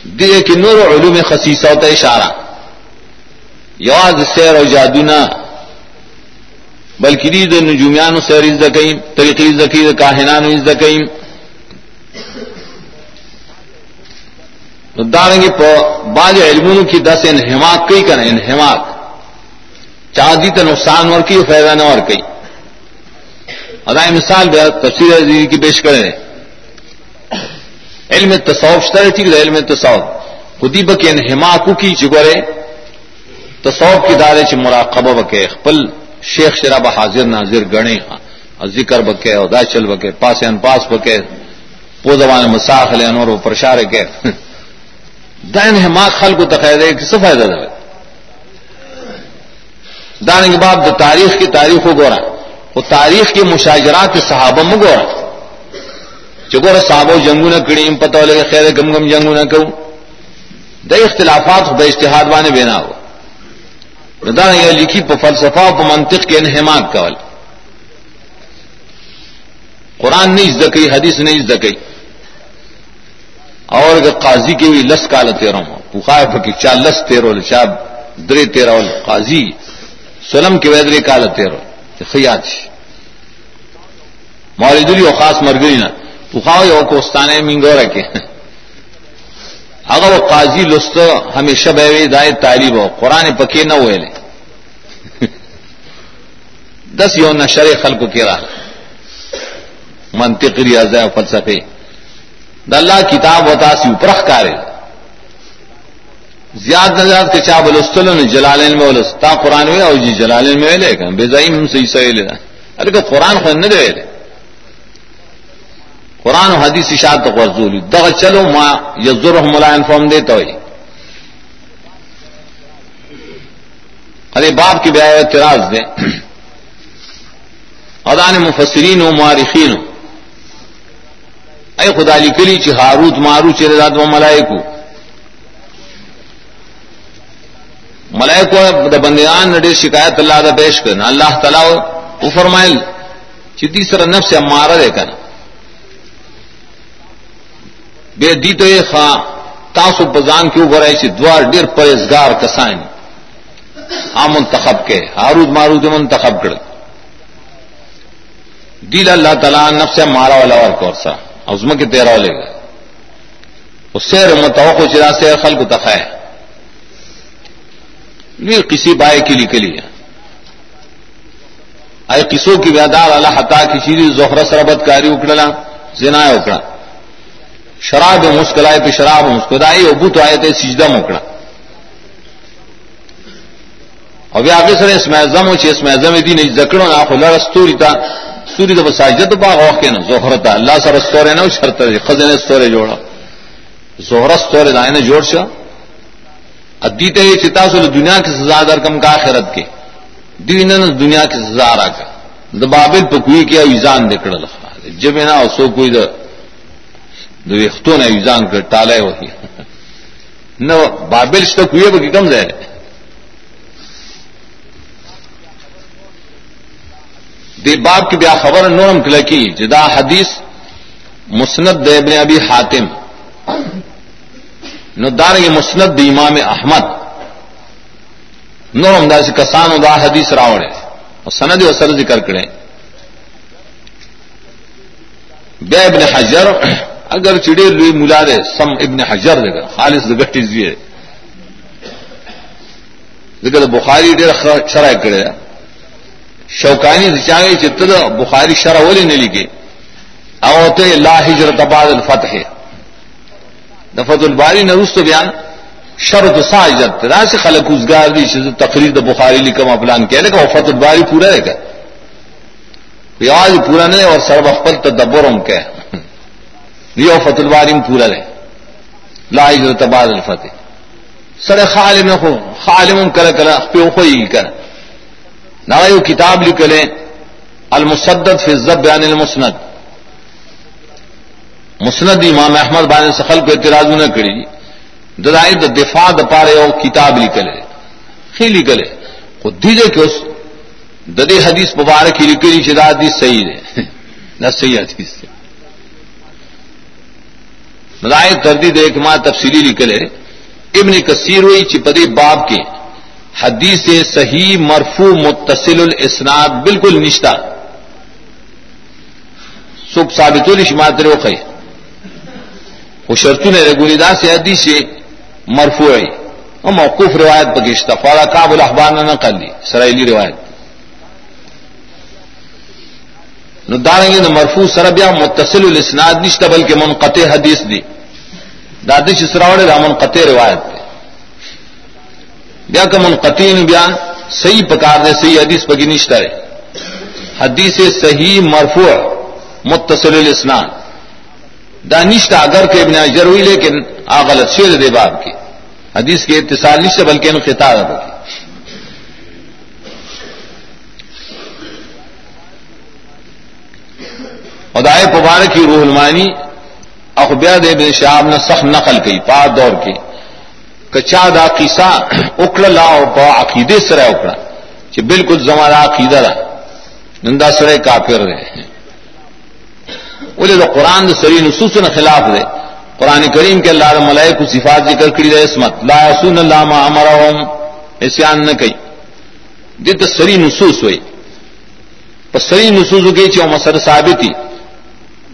دیے کہ نور علوم خصیصہ ہوتا ہے اشارہ۔ یواز سیر اور جادو نہ بلکہ دید نجومیان سیر از عزد کئیم طریقی عزد کی کاہنان عزد کئیم داریں گے بعض علموں کی دس انہماق کئی کریں انہماق چاندی تو نقصان اور کی فائدہ نہ اور کئی ادا مثال تفصیل عزیزی کی پیش کریں علم تصوف شتر ٹھیک ہے علم تصوف. خودی بک انہماق کی چگورے تصوف کی دارے چ مراقبہ بکے، خپل شیخ شراب حاضر، ناظر گنے ذکر بکے ادا چل بکے، پاس ان پاس بکے پو زبان مساخ لے، انور و پرشار کے۔ دین ہے ماں خل کو تقید ہے کس فائدہ دے دان کے بعد تاریخ کی تاریخ کو گورا۔ وہ تاریخ کے مشاجرات کے صحابہ میں گورا۔ چکور صحابہ جنگو نہ کڑی پتہ لگے خیر گم گم جنگو نہ کروں دے اختلافات بے اشتہاد بانے بینا ہو۔ دان یہ لکھی پہ فلسفہ پہ منطق کے انہمات کول. قرآن نہیں ازدکی حدیث نہیں ازدکی اور قاضی کی ہوئی لس کال تیرہ پخائے پکی چا لس تیرو چا درے تیرہ قاضی سلم کے ویدرے کال تیرو خیات مولد دلی و خاص مرگری نا. پخاؤ او کوستانے منگو رکھے اگر وہ قاضی لست ہمیشہ بے دائے تعلیب ہو قرآن پکے نہ ہوئے دس یو نشر خلق کے رہا منطق ریاض فلسفے د اللہ کتاب ہوتا سی پرخ کارے زیاد نہ کے چا بلستل نے جلالین میں بلستا قرآن میں او جی جلالین میں لے گا بے زائم ہم صحیح صحیح لینا ارے کہ قرآن خود نہ دے لے قرآن و حدیث اشاعت تو غرضولی. دغ چلو ما یزرهم لا انفهم دیتا ہوئی ارے باپ کی بیا اعتراض دے ادان مفسرین و معارخین ہوں اے خدا علی کلی چی ہاروت مارو چیرے داد و ملائکو. ملائکو دا بندیان نڈے شکایت اللہ دا پیش کرنا اللہ تعالیٰ او فرمائل چی تیسرا نفس امارا دے کرنا بے دی تو یہ خواہ، تاسو بزان کیوں گرائے چی دوار دیر پریزگار کسائن آ ہاں منتخب کے ہارود مارود منتخب کر دیل اللہ تعالیٰ نفس مارا والا اور کورسا ازم کے تیرہ لے گا۔ اس سے متوقع چرا سے خل کو تخائے نہیں کسی بائے کے لیے کے لیے آئے کسوں کی بیادار اللہ حتا کی چیز زہر سربت کاری اکڑلا زنا اکڑا۔ شراب مسکلائے پہ شراب مسکرائی ابو تو آئے تھے سجدہ مکڑا ابھی آگے سر اس میزم ہو چی اس میزم دی نہیں زکڑوں آپ لڑستوری تھا سوری تو ساجد باغ واق کے نا زہرتا اللہ سر استورے نا شرط خزن استورے جوڑا زہر استورے دا نے جوڑ شا ادیتے یہ چتا سو دنیا کی سزا در کم کا آخرت کے دین دنیا کی سزا را کا دبابل پکوئی کیا ایزان دکڑ لکھا جب نا سو کوئی دا دوختوں نے ایزان کر ٹالے وہی نہ بابل تو کوئی بکی کم دے دی. باب کی بیا خبر نورم کلکی جدا حدیث مسند دے ابن ابی حاتم. نو دار یہ مسند دی امام احمد. نورم دا کسان دا حدیث راوڑے اور سند و سر ذکر کرے بے ابن حجر اگر چڑے لوئی ملا دے، سم ابن حجر دے گا، خالص گٹی زیے لیکن بخاری ڈیر شرح کرے۔ شوقانی چاہے چتر بخاری شرح ولی نے لکھے۔ اوتے لا ہجرت بعد الفتح۔ دفت الباری نروس تو بیان، شرط سا ہجرت۔ را سے خلق ازگار دی چیز تقریر دا بخاری لکھم اپلان کہہ لے وفت الباری پورا رہے گا آج پورا نہیں اور سرب اخبل تو دبورم کہ یہ وفت الباری پورا رہے لا ہجرت بعد الفتح۔ سر خالم خو خالم کر کر پہ خوئی کر نہ یو کتاب لکھ لیں المسدد فی الزب بیان المسند۔ مسند امام احمد بان سخل کو اعتراض نہ کری۔ ددائی دا دفاع د پارے او کتاب لکھ لے۔ خی لکھ لے۔ خود دیجے کہ اس ددے حدیث مبارک ہی لکھ لی حدیث صحیح ہے نہ صحیح حدیث سے ددائی تردید ایک ماں تفصیلی لکھ لے ابن کثیر ہوئی چپدی باب کے۔ حدیث صحیح مرفو متصل الاسناد بالکل نشتہ۔ سب ثابت الشمات روخے وہ شرطوں نے رگولیدا سے حدیث مرفو ہے۔ موقف روایت بگیشتہ فولا کاب الحبان نہ کر لی سرائیلی روایت۔ نو داریں گے مرفو سربیا متصل الاسناد نشتہ، بلکہ منقطع حدیث دی۔ دادی چسراوڑے رامن قطع روایت پہ بیا کا منقطع بیا صحیح پکار دے صحیح حدیث پکی نشتا ہے حدیث صحیح مرفوع، متصل الاسنان دا نشتا اگر کہ ابن اجر ہوئی لیکن آ غلط شیر دے باب کی حدیث کے اتصال نشتا بلکہ ان خطاب ہے خدائے پبارک کی روح المانی اخبیا دے بن شہاب نے سخت نقل کی پا دور کی کچا دا قصہ اکڑ لاؤ، پا عقیدے سرے اکڑا۔ کہ بالکل زمانہ عقیدہ رہا نندا سرے کافر رہے بولے تو قرآن سری نصوص نے خلاف دے۔ قرآن کریم کے اللہ ملائے کو صفات ذکر کری رہے اسمت۔ لا سن اللہ ہمارا احسان نہ کہی یہ تو سری نصوص وایي ہوئی سری نصوص گئی چی مسر ثابت ہی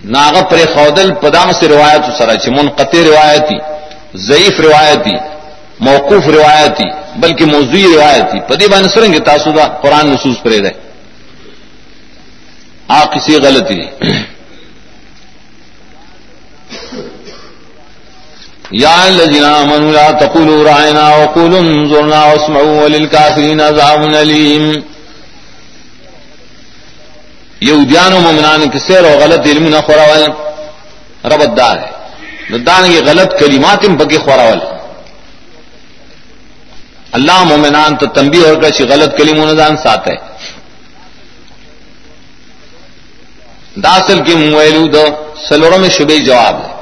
ناغ پر خودل پدام سے روایت سرا چھ منقطع روایتی ضعیف روایتی موقوف روایتی بلکہ موضوعی روایتی پدی بان سرنگ تاسودا قرآن نصوص پرے رہے آ کسی غلطی یا الذین آمنوا لا تقولوا رعنا وقولوا انظرنا واسمعوا وللكافرین عذاب علیم. یہودیان و مومنان کے سیر و غلط علم نہ خوراول ربت دار ہے۔ دان کی غلط کلمات بگے خوراول۔ اللہ مومنان تو تنبی اور کچھ غلط کلیم دان ساتھ ہے۔ داسل کی مویلو دو سلوروں میں شبہ جواب ہے۔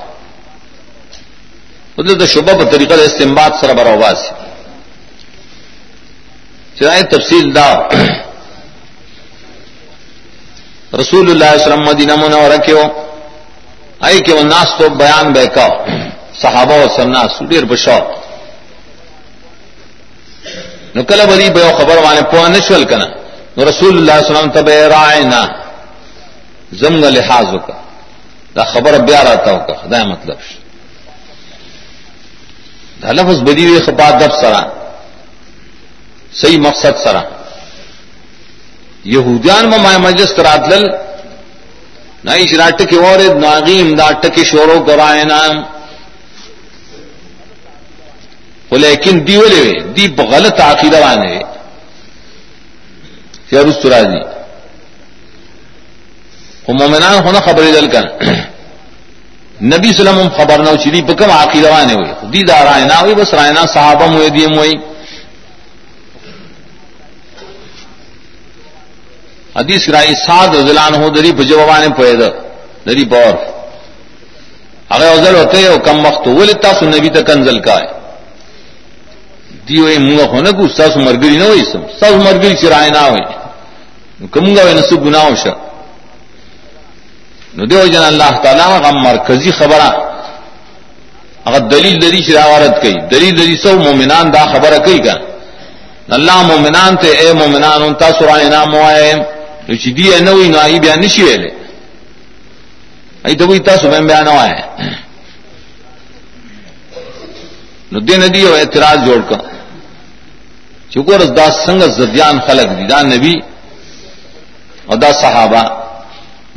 ادھر تو شبہ پر طریقہ استمباد سر برآباد سے چاہے تفصیل دا رسول اللہ علیہ وسلم مدینہ منور رکھو آئی کہ وہ ناس تو بیان بے کا صحابہ و سناس ڈیر بشو نکل بری بے خبر وانے پوا نشول کنا نو رسول اللہ علیہ وسلم تب رائے نہ لحاظ کا دا خبر بیا رہتا ہو کا خدا مطلب دا لفظ بدی ہوئی خبا دب سرا صحیح مقصد سرا یہودیان میں مائے مجلس کرات لل نہ اس اور ناغیم داٹ کے شوروں کرائے نام لیکن دی ولے دی غلط عقیدہ وانے فیروز سرا جی وہ مومنان ہونا خبر دل کر نبی سلم خبر نہ چلی بکم عقیدہ وانے ہوئے دی دا رائنا ہوئی بس رائنا صحابہ موئے دیم ہوئی حدیث رائی سات رضلان ہو دری بجوان پوید دری بور اگر ازل ہوتے ہو کم وقت وہ لتا سو نبی تک انزل کا ہے دی ہوئے منگا ہونا کو ساس مرگری نہ ہوئی سم۔ ساس مرگری چرائے نہ ہوئی۔ کمگا ہوئے نسو گناہ شا۔ نو دیو جن اللہ تعالیٰ غم مرکزی خبرہ۔ اگر دلیل دلی شراوارت کئی، دلیل دلی سو مومنان دا خبر کئی کا۔ اللہ مومنان تے اے مومنان انتا سرائے نام ہوئے نو چې دی نه وي نو ای بیا نشي ویلې ای ته وي تاسو به بیان وای نو دین دی او اعتراض جوړ کړ چکور دا سنگ زدیان خلق دی دا نبی اور دا صحابہ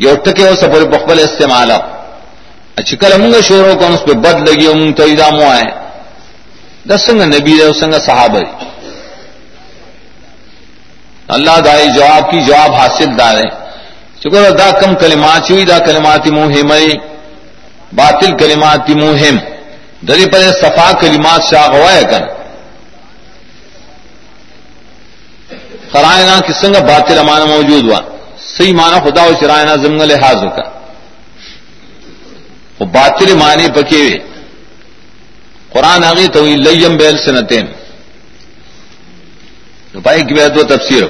یہ اٹھ کے اسے پورے بخبل استعمال چکل منگا شوروں کو اس پہ بد لگی امنگ تو ادا مو آئے دا سنگ نبی دے سنگ صحابہ دی اللہ دائی جواب کی جواب حاصل دارے۔ چکر دا کم کلمات چوئی دا کلماتی مہم باطل کلماتی مہم دری پر صفا کلمات شاہ غوائے کر خرائنا کی سنگ باطل امانہ موجود ہوا۔ صحیح معنی خدا و چرائنا زمگ لحاظ کا وہ باطل معنی پکے ہوئے۔ قرآن آگے تو لیم بیل سنتین پائی کی بہت تفسیر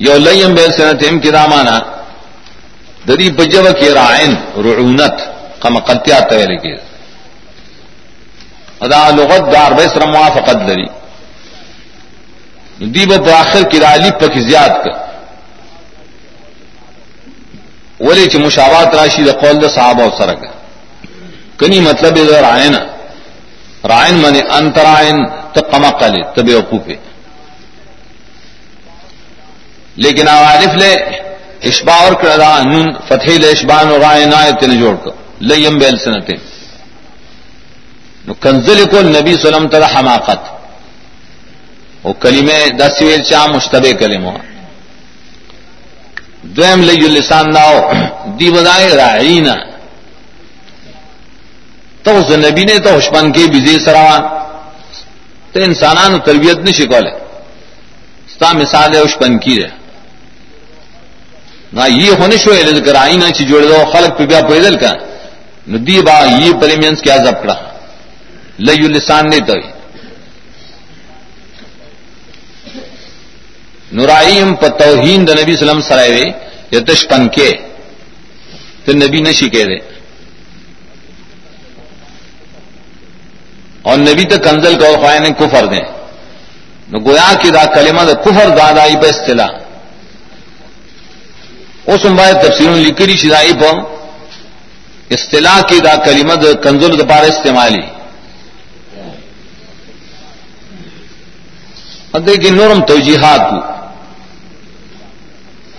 یو لیم بیل سنتین کی دامانا. دری بجو کی رائن رعونت کم قلتیا طویل کی ادا لغت دار بس رموا فقط دری دی ب آخر کی رالی پک زیاد کر. ولی چ مشاوات راشی د قول د صحابہ او سره کنی مطلب ہے رائن رائن من انترائن تو کما کل تب لیکن عارف لے اشبا اور کردا نون فتح اشبان اور رائن آئے تین جوڑ کر لیم بیل سنتے کنزل کو نبی سلم تر حماقت۔ وہ کلیمے دس ویل چاہ مشتبے کلم ہوا دویم لئی السان داؤ دی بدائے رائنا تو اس نبی نے تو حشمن کے بزی سراوان تو انسانان تربیت نہیں شکولے ستا مثال ہے حشمن کی رہے نہ یہ ہونے شو ہے کر آئی نہ جوڑ دو خلق پہ بیا پیدل کا۔ ندی با یہ پریمینس کیا زبکڑا لئی السان نے تو نورائیم په توهین د نبی سلام سره وي یتش پنکه ته نبی نشي کېده اور نبی ته کنزل کو خوای کفر دے نو گویا کی دا کلمہ دا کفر دادائی په اصطلاح۔ اوس هم باید تفسیر لیکلی شي دای په اصطلاح کی دا کلمہ دا کنزل د پاره استعمالی ادے کی نورم توجیهات توجیحات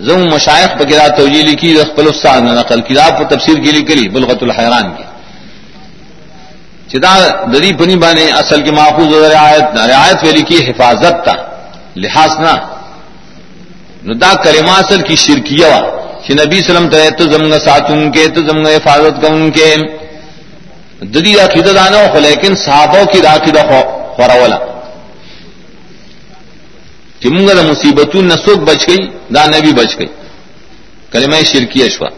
زم مشائق وغیرہ توجیلی کی خپل استاد نے نقل کی آپ تفسیر کی لکھی بلغت الحیران کی چدا دری پنی بانے اصل کی محفوظ رعایت رعایت ویلی کی حفاظت تھا لحاظ نہ ندا کرما اصل کی شرکیہ وا کہ نبی سلم تو تو زمگ ساتھ ان کے، تو زمگ حفاظت کا ان کے۔ ددی عقیدت آنا ہو لیکن صحابوں کی راقیدہ خوراولا کہ منگا دا مصیبتوں نہ سوکھ بچ گئی، دا نبی بچ گئی۔ کلمہ شرکی اشوا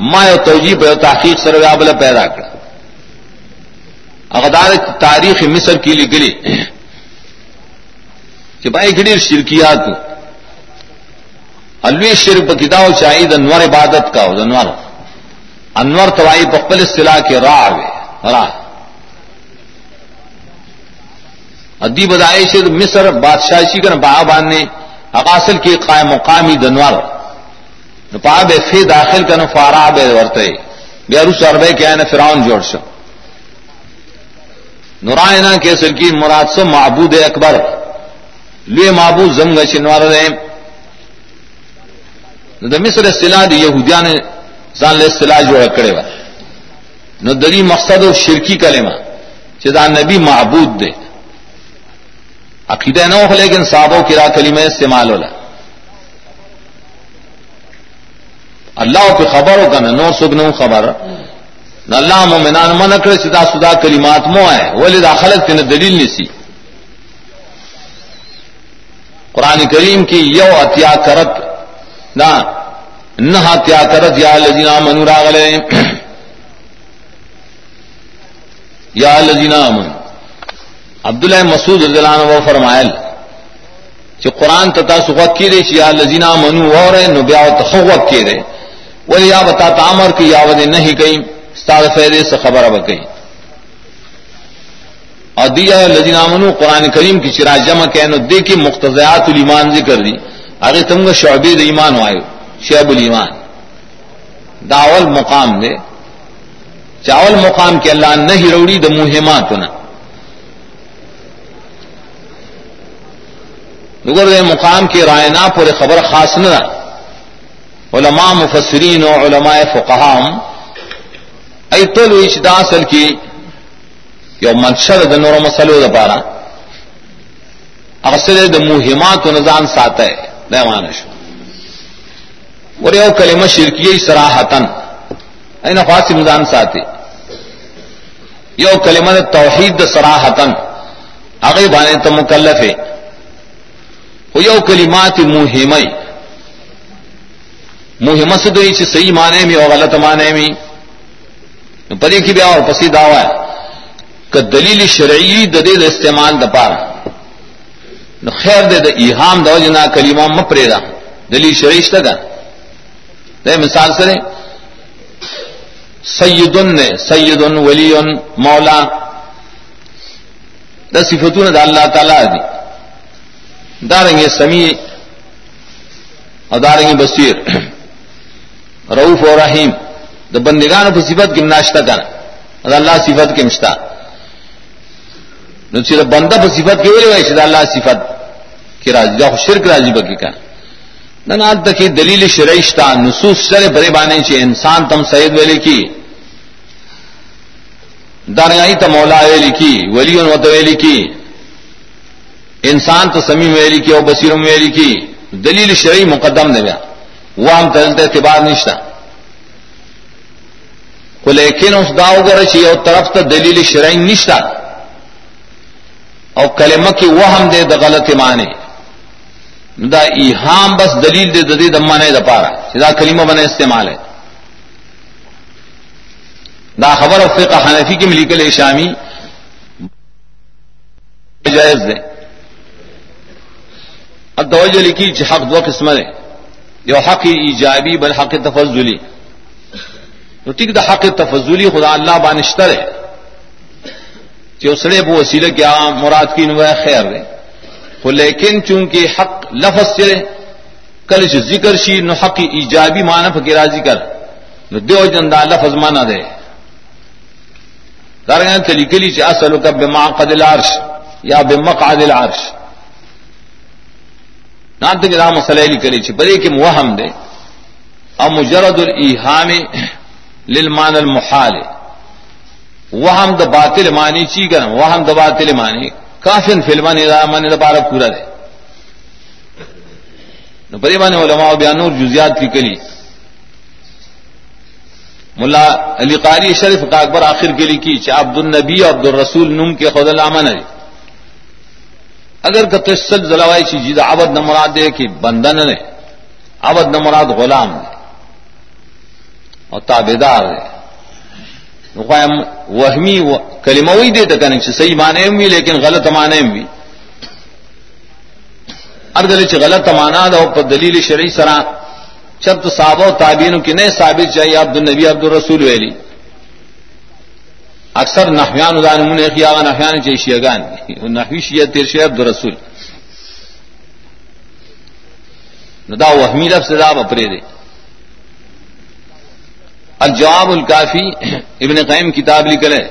ما یو توجیب یو تحقیق سر ویابل پیدا کر۔ اغدار تاریخ مصر کی لگلی۔ کہ بھائی گھڑی شرکیات۔ الوی شرک کتاب چاہیے انور عبادت کا ہو انور انور توائی بقبل اصطلاح کے راہ راہ. ادی بدائے سے مصر بادشاہی کر با باندھنے اقاصل کی قائم مقامی دنوار. پا بے فی داخل کا نفارا بے ورتے. بے روس اربے کیا نا فراؤن جوڑ سو نورائنا کے سر کی مراد سے معبود اکبر. لوے معبود زم گئے چنوار رہے مصر اصطلاح دی یہودیا نے سان لے اصطلاح جو اکڑے وا نو دری مقصد و شرکی کلمہ چدا نبی معبود دے عقیدہ نہ ہو لیکن صحابوں کی کلی میں استعمال ہولا اللہ پہ خبر ہو کا نو سگن خبر. نہ اللہ مومنان من اکڑ سدا سدا کلمات مو ہے وہ لدا خلق تین دلیل نسی قرآن کریم کی یو اتیا کرت جی جی نہ نہ ہتیا کرت یا لذینا منورا گلے۔ یا لذینا جی من عبداللہ مسعود رضی اللہ عنہ فرمائل چې قران ته تاسو وخت کې دي چې یا لذینا منو وره نو بیا ته خو وخت کې دي ولی یا بتا تامر کی یا ودی نہیں کہیں استاد فیدے سے خبر اب کہیں۔ اور دیا لذینا منو، قرآن کریم کی چرا جمع کہ نو دیکھی مقتضیات الایمان ذکر دی۔ ارے تم کو شعبی ایمان وایو شعب الایمان۔ داول مقام دے۔ چاول مقام کے اللہ نہ ہروڑی د مہمات نہ۔ نگر دے مقام کے رائنا پر خبر خاص نہ علماء مفسرین و علماء فقہام ایتل اچدا اصل کی یو منشر د نور مسلو د پارا۔ اصل د مهمات و نظام ساته ده مانش ور یو کلمه شرکیه صراحتن اینا خاص نظام ساته. یو کلمه توحید صراحتن هغه باندې ته مکلفه. خو یو کلمات مهمه مهمه څه دوی چې صحیح معنی می او غلط معنی می پدې کې بیا او پسې داوا ک دلیل شرعي د دې استعمال د پاره نو خیر دې، د ایهام د وجنا کلمه مپرې ده دلیل شرعي شته ده. مثال سره سیدن نے سیدن ولی مولا دا صفتون دا اللہ تعالی دی داریں گے سمیع اور داریں گے بصیر. روف اور رحیم. دا بندگان کو صفت کی ناشتہ کر اور اللہ صفت کے مشتا نو چې بندہ پر صفت کی وجہ ویسے اللہ صفت کی راضی جو شرک راضی بکی کا نه. نہ تک دلیل شرعشتہ نصوص شر بڑے بانے چاہیے انسان تم سید ویلے کی درگاہی تو مولا ویلی کی ولی و ویلی کی انسان تو سمی ویلی کی اور بصیر ویلی کی دلیل شرعی مقدم نے وہ ہم تلتے اعتبار نشتا کو لیکن اس داؤ گر چاہیے اور طرف تو دلیل شرعی نشتا اور کلمہ کی وہ ہم دے دا غلط مانے دا ایہام بس دلیل دے ددی دمانے دا پارا سیدھا کلمہ بنے استعمال ہے دا خبر فقہ حنفی کی ملی کل شامی. جائز دے اب توجہ لکھی حق دو قسم ہے جو حق ایجابی بل حق تفضلی. تو ٹھیک دا حق تفضلی خدا اللہ بانشتر ہے جو سڑے وہ وسیلے کیا مراد کی نو خیر رہے وہ لیکن چونکہ حق لفظ سے کل جو ذکر شی، نو حق ایجابی مانف کے راضی کر۔ نو دیو جندا لفظ مانا دے۔ دارنگان چلی کلی چی اصلو کا بمعقد العرش یا بمقعد العرش۔ نانتا کہ دا مسئلہ لی کلی چی، بلے کہ موہم دے۔ او مجرد الایحام للمان المحال۔ وہم دا باطل مانی چی کرن وہم دا باطل مانی کافن فلمان دا مانی دا بارا پورا دے نو پدی مانی علماء بیانور جزیات کی کلی ملا علی قاری شریف کا اکبر آخر کے لکھی چاہ عبد النبی عبد الرسول نم کے خود الامن ہے اگر کہ زلوائی چی جید عبد نہ مراد دے کہ بندن نے عبد نہ مراد غلام نے اور تابے دار ہے وہمی کلموئی دے تک نہیں صحیح مانے بھی لیکن غلط معنی مانے بھی اردل غلط مانا دو دلیل شرعی سرا چب تو صحابہ و تعبین کی نئے ثابت چاہیے عبد النبی عبد الرسول ویلی اکثر نحویان ادان من کیا نحویان چې چاہیے شیگان نحوی شیعہ تیر شیع عبد الرسول ندا وہمی لفظ دا بپرے دے الجواب الکافی ابن قیم کتاب لکھ ہے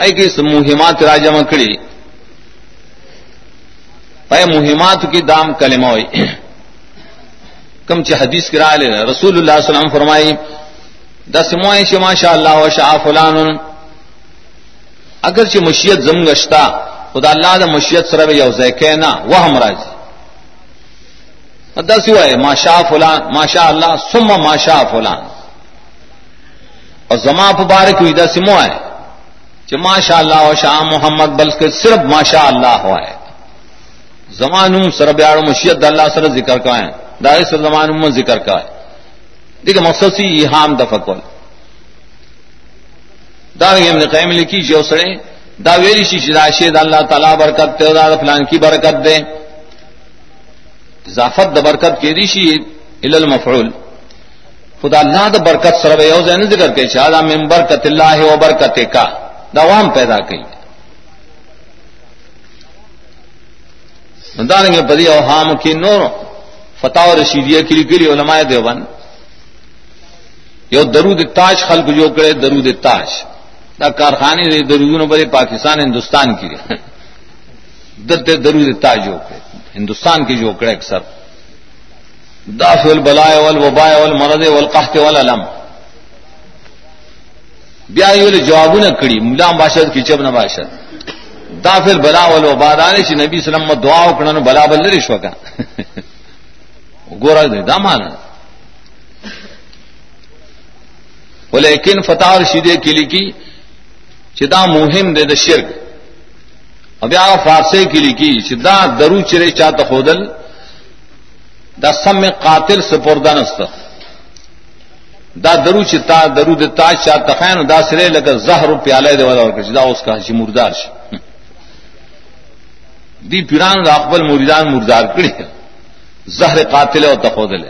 اے کہ مہمات راجہ مکڑی پے مہمات کی دام کلمہ ہوئی۔ کم چ حدیث کرا لے۔ رسول اللہ صلی اللہ علیہ وسلم فرمائی دس موائش ماشاء اللہ و شاہ فلان۔ اگر چ مشیت زم گشتا، خدا اللہ دا مشیت سر یو کہنا وہ ہم راضی دس ہوا ماشاء فلان ماشاء اللہ سم ماشاء فلان۔ اور زما مبارک ہوئی دس مو ہے کہ ماشاء اللہ و شاہ محمد بلکہ صرف ماشاء اللہ ہوا ہے۔ زمان سر بیاڑ مشیت اللہ سر ذکر کا ہے۔ دائر زمان میں ذکر کا ہے۔ دیکھ مقصد سی یہ ہام دفقل دار ابن قیم لکھی جی جو سڑے۔ دا ویری شی جی راشد اللہ تعالیٰ برکت دے، دا فلان کی برکت دے۔ ضافت د برکت کے دیشی ال المفعول۔ خدا اللہ د برکت سرب یوز نے ذکر کے چاہا من برکت اللہ و برکت کا دوام پیدا کی داریں گے بدی اوہام کی نور فتح رشیدیہ کلی کلی علماء دیوبند یو درود تاج خلق جو کرے درود تاج دا کارخانے درود بڑے پاکستان ہندوستان کی درد درود تاج جو کرے، ہندوستان کی جو کڑے اکثر۔ داف البلائے والوبائے والمرض والقحط والعلم بیا یول جواب نہ کڑی ملا باشد کی چب نہ باشد دافل بلا والوبا دانے چی نبی سلم دعا وکڑن بلا بل رشو کا گورا دے دا مانا لیکن فتح رشیدے کی لکی چدا مہم دے دا شرک. اب آ فارسے کی لکی چدا درو چرے چاہتا خودل دا سم میں قاتل سپردانست دا درو چتا درو د دتا چا تخین دا سرے لگا زہر پیالے دے والا اور دا اس کا ہی مردار شي دی پیران دا اقبل مریدان مردار کړي زہر قاتل او تخودل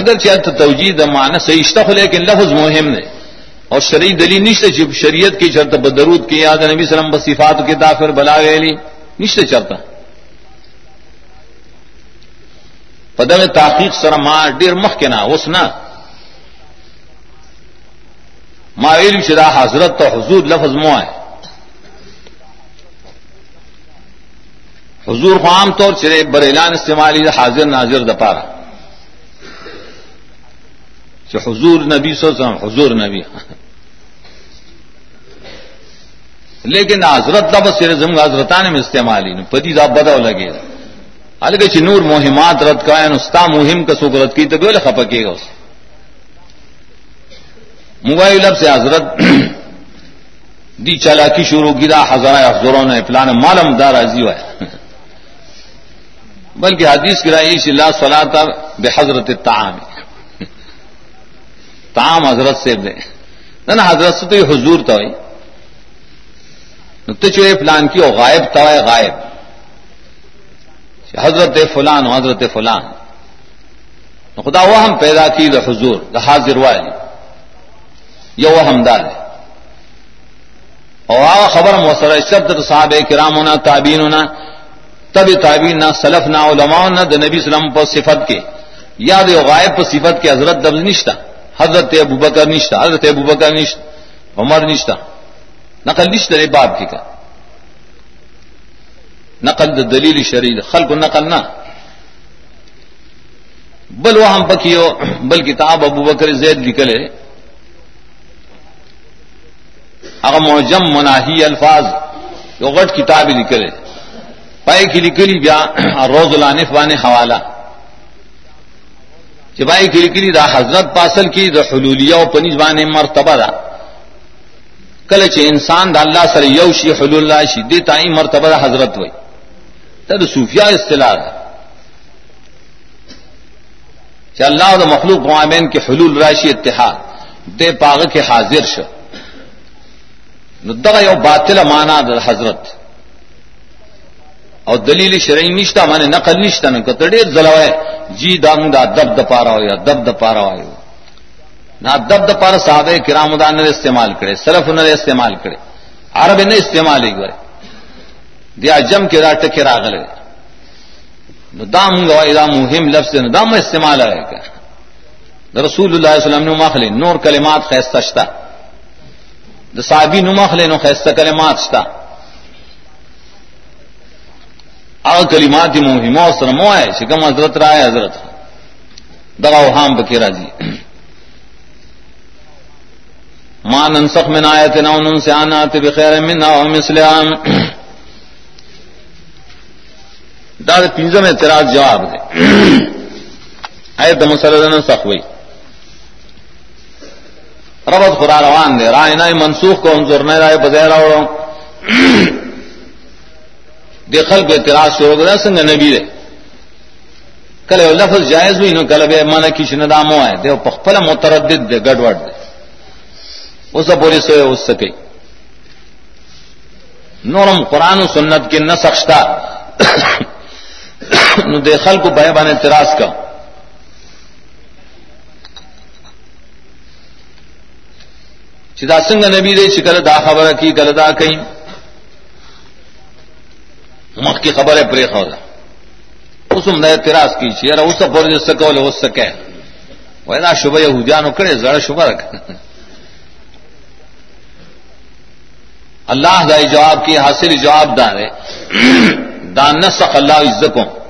اگر چاہتا توجید معنی صحیح اشتخ لیکن لفظ مهم نے اور شرعی دلیل نشتے جب شریعت کی چرتا بدرود کی یاد نبی صلی الله علیه سلم بصفات کے دافر بلا گئے نشتے چرتا. پدغه تحقیق سره ما ډیر مخ کنا اوس نه. ما ویل چې دا حضرت ته حضور لفظ مو ہے حضور خو عام طور چې بر اعلان استعمالي حاضر ناظر د پاره. چې حضور نبی صلی حضور نبی. لیکن حضرت لفظ سره زموږ حضرتانه میں استعمالي نو پدې دا بدو لګي الگ چ نور مہمات رد کا نستا مہم کا سوک رد کی تو گول خپکے گا اس۔ موبائل اب سے حضرت دی چلا کی شروع کی دا ہزار افزوروں نے پلان مالم دار راضی ہوا ہے بلکہ حدیث گرائی اللہ صلاح تر بے حضرت تعام تعام حضرت سے دے۔ نہ حضرت سے تو یہ حضور تو چو پلان کی وہ غائب تو غائب۔ حضرت فلان حضرت فلان. خدا وہ ہم پیدا کی دا حضور، دا حاضر والی. یہ وہ ہمدار ہے. اور آ خبر موسر شبد صاحب کرام ہونا تعبین ہونا تب تعبین نہ سلف نہ علماء نہ د نبی اسلام پر صفت کے. یاد غائب پر صفت کے حضرت دبل نشتا. حضرت ابو بکر نشتا، حضرت ابو بکر نشتا، عمر نشتا. نقل نشتا باب کی کا. نقل د دلیل شرعی خلق نقل نہ بل وہ ہم پکیو بل کتاب ابو بکر زید نکلے اگر موجم مناہی الفاظ جو غٹ کتاب نکلے پائے کی لکلی بیا روز الانف بانے حوالہ چپائی کی لکلی دا حضرت پاسل کی دا حلولیہ و پنیز بانے مرتبہ دا کل چ انسان دا اللہ سر یوشی حلول اللہ شی دیتا مرتبہ دا حضرت ہوئی تد صوفیہ اصطلاح ہے کہ اللہ و مخلوق معامین کے حلول راشی اتحاد. دے پاغ کے حاضر شو ندغ یو باطل مانا در حضرت. اور دلیل شرعی نشتا مانے نقل نشتا نہ کتڑے زلوائے جی دانگ دا دب د پارا ہو یا دب د پارا ہو نہ دب د پارا صحابہ کرام دان نے استعمال کرے صرف انہوں نے استعمال کرے عرب نے استعمال ہی کرے دیا جم کے دا ٹکے راغل دام گوائی دا مہم لفظ دام استعمال ہے کیا رسول اللہ علیہ وسلم نے مخلے نور کلمات خیستہ شتا دا صحابی نو مخلے نو خیستہ کلمات شتا اگر کلمات مہم سر مو ہے شکم حضرت رائے حضرت. دغا وہام بکیرا جی ماں ننسخ من آیت نو نن سے بخیر من او مسلم دا پنجم اعتراض جواب دے آئے تو مسلم سخ ہوئی ربط خورا روان دے رائے نہ منسوخ کو انظر نہ رائے بدیر اوڑو دے خلق اعتراض شروع کرا سنگ نبی دے کلے لفظ جائز ہوئی نو کلے بے مانا کی شندامو آئے. دے پخپلا متردد دے گڑوڑ دے اس پوری سوئے اس سکے نورم قرآن و سنت کی نہ سخشتا نو دے خل کو بہ بان اعتراض کا۔ چدا سنگ نبی دے چکل دا خبر کی گل دا کہیں مخ کی خبر ہے پری خبر اس میں اعتراض کی چیئر اس سے بول سکو لے اس سکے وہ نا شبہ یہودیانو کرے زڑا شبہ رکھ۔ اللہ دا جواب کی، حاصل جواب دار ہے دان نسخ اللہ عزکم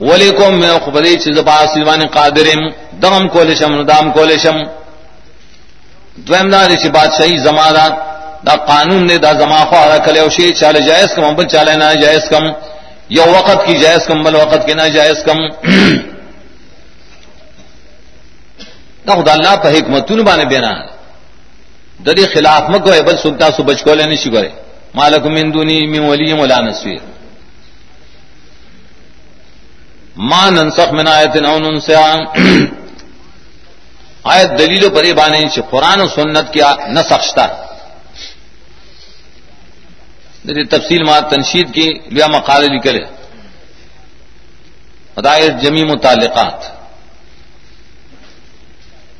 ولیکم، میں خبری چیز با سلوان قادرم دغم کولشم، ندام کولشم. دویم دا چی بادشاہی زمانہ دا قانون نے دا زما خواہ کلے او شی چالے جائز کم، بل چالے نہ جائز کم. یو وقت کی جائز کم، بل وقت کی نہ جائز کم. دا خدا اللہ پہ حکمتون بانے بینا. ددی خلاف مکو بل سلطا سو بچ کو لینے شکرے مالک من دونی من ولی ولا نصیر. ما ننسخ من آیت او ننسیا. آیت دلیل پرے بانے چھ قرآن و سنت کیا نسخشتا دلی تفصیل ما تنشید کی لیا مقالے لکھے ہدایت جمی متعلقات.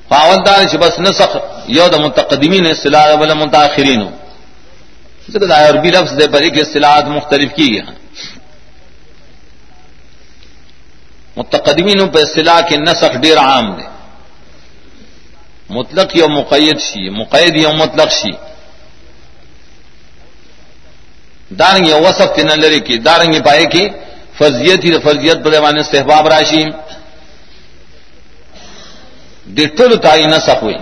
پاولدار چھ بس نسخ یو د متقدمین اصطلاح ولا متاخرین ذکر عربی لفظ دے پر ایک اصطلاحات مختلف کی گیا. متقدمین پہ اصطلاح کے نسخ ڈیر عام دے۔ مطلق یا مقید شی، مقید یا مطلق شی۔ دارنگ یا وصف کے نلری کی دارنگ پائے کی، فرضیت ہی فرضیت بدوانے استحباب راشی۔ ڈٹل تائی نسخ ہوئی۔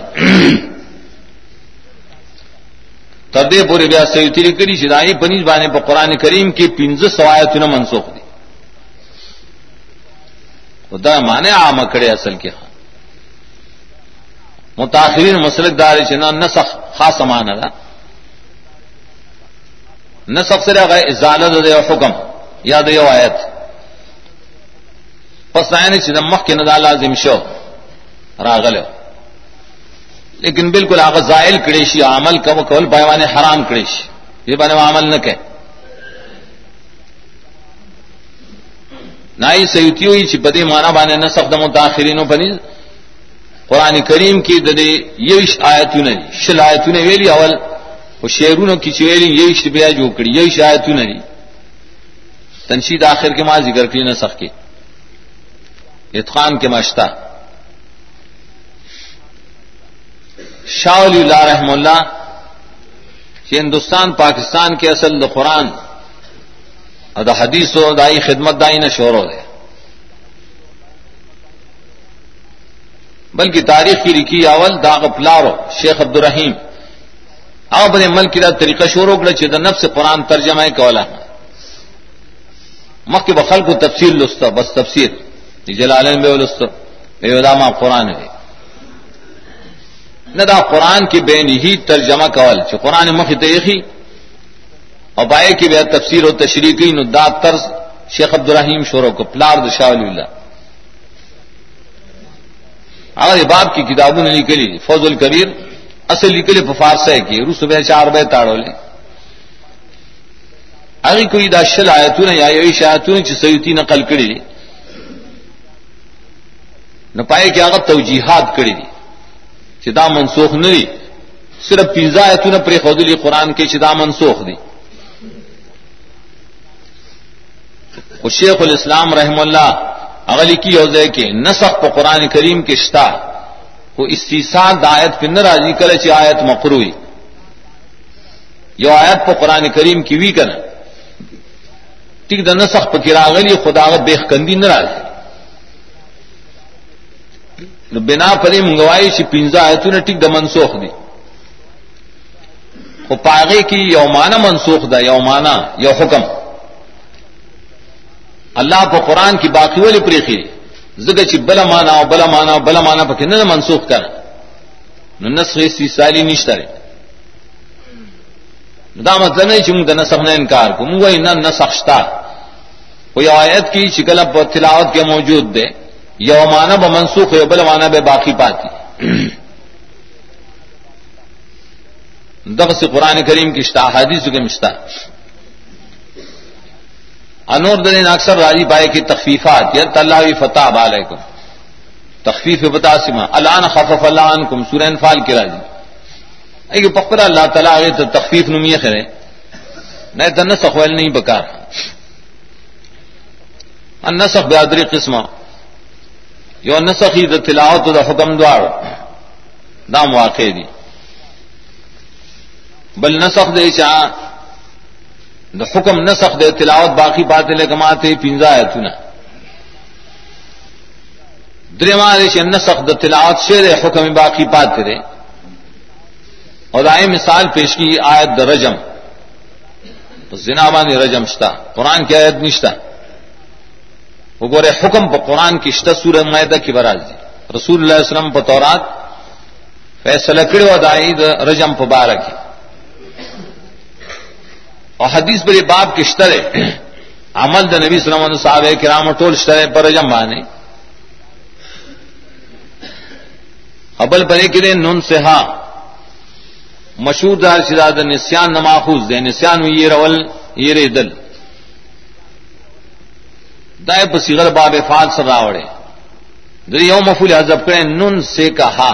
تدے پورے بیا سیوتری کری، شدائی پنیز بانے پا قرآن کریم کی پنز سوایت نہ منسوخ دی۔ خدا مانے عام کڑے اصل کے ہاں متاثرین مسلک دار چنا نسخ خاص مانا دا نسخ سے رہا ازالت دے حکم یا دے آیت. پس آئین یعنی چنا مخ کے ندا لازم شو راغل لیکن بالکل آغا زائل کڑیشی عمل کا وہ کول بائیوانے حرام کڑیشی یہ بانے وہ عمل نہ کہ نہ ہی سیوتی ہوئی چی بدی مانا بانے نہ سخت متاخرینوں بنی. قرآن کریم کی ددے یہ آیتوں نے شل آیتوں نے ویلی اول. وہ شیرون کی چویلی یہ بیا جو کڑی یہ آیتوں نے تنشید آخر کے ماں ذکر کی نہ سخ کی. اتخان کے ماشتا شاہ علی اللہ رحم اللہ. کہ ہندوستان، پاکستان کے اصل دا دا حدیث و دائی خدمت دائی نہ شور ہو بلکہ تاریخ کی لکھی اول داغ پلارو، شیخ عبد الرحیم او بنے ملک دا طریقہ شور ہو گیا دا نفس قرآن ترجمہ کولا. مکھ کے بخل کو تفصیل لستا، بس تفسیر. جلالین بے لستا بے علامہ قرآن ہے نہ دا قرآن کی بین ہی ترجمہ کول چ قرآن مخ تیخی اور بائے کی بے تفسیر و تشریقی ندا طرز شیخ عبد الرحیم شورو کو، پلار شاہ اللہ۔ اگر یہ باپ کی کتابوں نے نکلی فوز الکبیر، اصل نکلے فارس ہے کہ روس صبح چار بے تاڑو لے۔ اگر کوئی دا شل آیتوں نے یا یوش آیتوں نے سیوتی نقل کری نہ پائے کہ اگر توجیحات کری دی۔ چدا منسوخ نہیں صرف پیزا ہے تو نہ پری خودلی قرآن کے چدا منسوخ دی شیخ الاسلام رحم اللہ اغلی کی عوضے کے نسخ کو قرآن کریم کے شتا کو استیسان آیت پہ نہ راضی کرے چی آیت مقروئی یہ آیت پہ قرآن کریم کی وی کر ٹھیک دا نسخ پہ کراغلی خدا بیخ کندی نہ نو بنا پری منگوائی چی پنجا ہے تو نے ٹک دا منسوخ دی وہ پاگے کی یومانا منسوخ دا یومانا یو حکم. اللہ پہ قرآن کی باقی والی پریخی زگا چی بلا مانا بلا مانا بلا مانا پہ نہ منسوخ کر نو نسخ سی سالی نشتر دا مطلب نہیں چمگ دا نسخ نے انکار کو. منگو نہ نسخ شتا. کوئی آیت کی شکل تلاوت کے موجود دے. یو مانا ب منسوخ ہے بل مانا بے باقی پاتی. دغ قرآن کریم کی اشتا حادث کے مشتا. انور دین اکثر راجی پائے کی تخفیفات یا اللہ فتح علیکم. تخفیف بتا سما اللہ خفف اللہ کم سورین فال کے راجی. اے پکڑا اللہ تعالیٰ آگے تو تخفیف نمی خرے نہ تو سخویل نہیں بکار. ان نسخ بہادری قسمہ. یو نسخی د تلاوت د حکم دوار. دام واقع دی. بل نسخ دے چا دا حکم نہ سخت دے تلاوت باقی پاتے لے کماتے پنجا ہے تو نا درمال نہ سخت تلاوت شیر حکم باقی پاتے رے اور آئے مثال پیش کی آیت دا رجم۔ زنابان رجم شتا، قرآن کی آیت نشتا وہ گورے حکم پا قرآن کی شتا، سورہ معدہ کی براز دی۔ رسول اللہ علیہ وسلم پا تورات فیصلہ کرو ادائی دا رجم پا بارہ کی۔ اور حدیث بری باب کی شترے عمل دا نبی صلی اللہ علیہ وسلم کرام ٹول شترے پر رجم بانے ابل پرے کرے نن سے ہاں مشہور دار شداد نسان نماخوز دے نسان یہ رول، یہ رے دل۔ دائے پسیغر باب فال سر راوڑے۔ دری یوم مفول حضب کرے نن سے کہا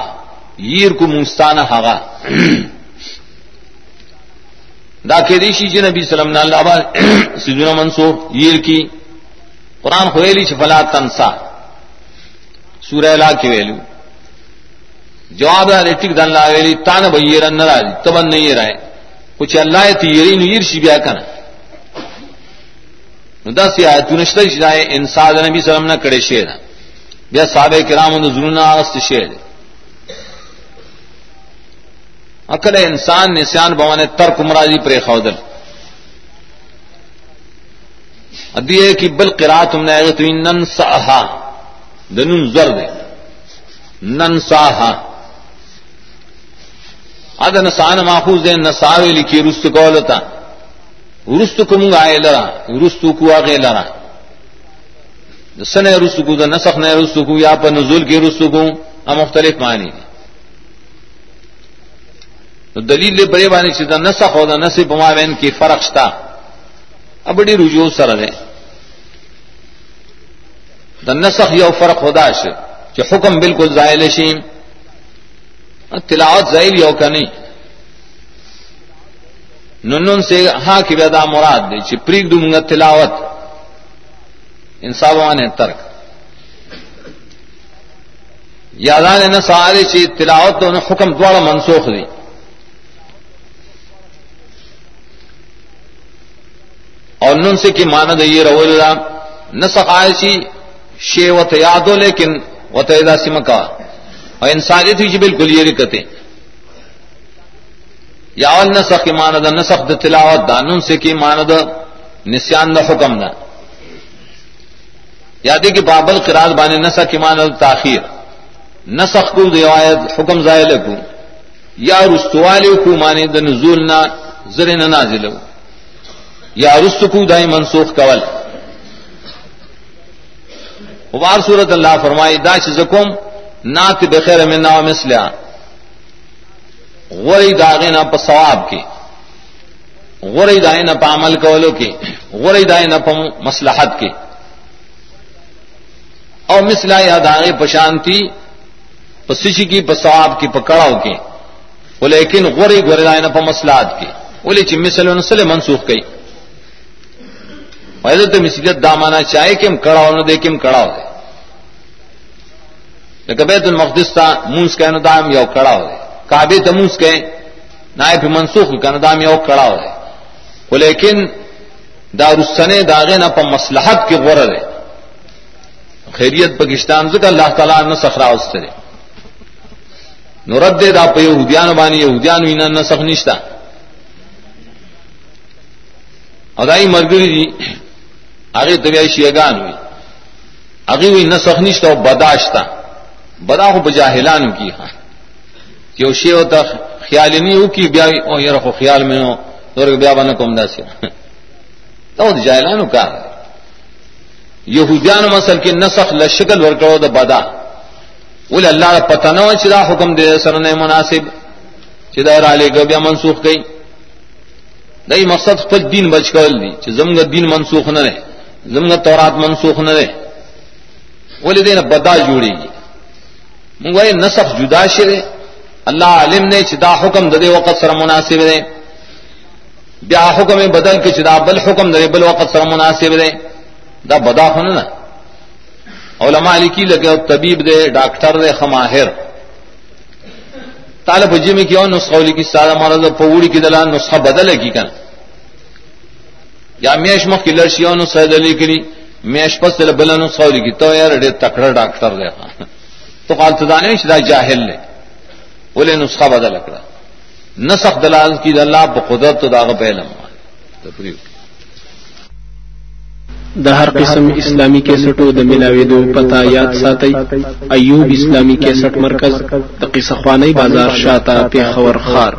ییر کو مستانہ ہاگا دا کے ریشی جی نبی سلم اللہ آباد سجن منسو ییر کی قرآن خویلی فلا تنسا سورہ لا کے ویلو جواب ٹک دن لا ویلی تان بھائی رن راجی تبن نہیں رہے کچھ اللہ تیری نیر شی بیا کنه نو کنا دس یا تو نشتے جائے انسان نبی سلام نہ کڑے شیر بیا صحابہ کرام ان زنون است شیر اکل انسان نسان بوانے ترک مراجی پر خودل۔ ادیے کی بل قرا تم نے تو نن سا دنن زرد نن سا اد نسان محفوظ دے نساوے لکھی رست کولتا رست کو منگا آئے لرا۔ رست کو آگے لرا۔ سن رست کو، نسخ نے رست کو، یا پر نزول کی رست کو مختلف معنی تو دلیل لے بڑے بانی چیزا نسخ ہو دا نصب مابین کی فرق شتا۔ اب بڑی رجوع سر ہے دا نسخ یو فرق ہودا شد کہ حکم بالکل زائل شیم تلاوت ظاہر یو کا نہیں۔ نن سے ہاں کی ویدا مراد دے۔ چی پریگ دوں گا تلاوت۔ انصابان ترک۔ یادان نہ سارے چی تلاوت تو حکم دوڑا منسوخ دی اور نن سے کی ماند یہ رو اللہ نہ سکھائے چی شے و یاد ہو لیکن وہ تو سمکا اور انسانیت ہوئی بالکل یہ رکتے۔ یا نسخ کی ماند نسخ د تلاوت دانون سے کی ماند نسان د حکم نہ۔ یادی کہ بابل قرار بانے نسخ کی ماند تاخیر۔ نسخ کو روایت حکم زائل کو یا رستوال کو مانے د نزول نہ زر نہ نازل یا رست دائی منسوخ کول. وبار صورت اللہ فرمائی داش زکم نات بخیر میں نا مسلیا غوری داغے نہ ثواب کی. غوری دائیں نہ پا عمل کولو کی. غوری دائیں نہ پا مسلحت کی. اور مسلا یا داغے پشانتی پسیشی کی ثواب کی پکڑاؤ کی. وہ لیکن غوری غوری دائیں نہ پا مسلحت کی. بولے چی مسل نسل منسوخ گئی حضرت مسیحت دامانا چاہے کہ ہم کڑاؤ نہ دے کہ ہم کڑاؤ دے۔ لکه بیت المقدس ته مونږ کنه دام یو کړهو کعبه ته مونږ کې نائب منسوخ کنه دام یو کړهو ولیکن دا رسنه داغه نه په مصلحت کې غوړه ده خیریت پاکستان ځکه الله تعالی نه سخرا واستره نو رد دا په يهوديان باندې يهوديان وینا نه سخ نشتا او دای مرګري دي هغه ته شیګان وي هغه وی نه سخ نشتا او بداشتا بدا ہو بجاہلان کی ہاں. کہ وہ شی ہوتا خیال نہیں ہو کہ بیا او یہ رکھو خیال میں ہو تو بیا بنا کم دا سے تو جاہلان کا یہودیان مسل کی نسخ لشکل ورکڑو دا بدا. بولے اللہ کا پتہ نہ چدا حکم دے سر نے مناسب. چدا را لے بیا منسوخ گئی دئی مقصد خود دین بچ کر دی زمگ دین منسوخ نہ رہے. زمگ تورات منسوخ نہ رہے بولے بدا جوڑے گی منگوائے نسخ جدا شرے اللہ علم نے چدا حکم ددے وقت سر مناسب دے بیا حکم بدل کے چدا بل حکم دے بل وقت سر مناسب دے دا بدا خن نا علماء لکی لگے طبیب دے ڈاکٹر دے خماہر طالب جی میں کیا نسخہ کی سادہ مرض پوڑی کی دلان نسخہ بدل ہے کی کن یا میش مخ کی لڑشیوں سید علی کری میش پس بلن سوری کی تو یار ڈے تکڑا ڈاکٹر دے تو خالص دانے شدا جاہل لے بولے نسخہ بدل اکڑا نسخ دلال کی اللہ بقدرت تو داغ پہلم تفریح د هر قسم اسلامی کیسټو د ملاويدو پتا یاد ساتي ایوب اسلامی کیسټ مرکز، د قصه خوانی بازار شاته په خور خار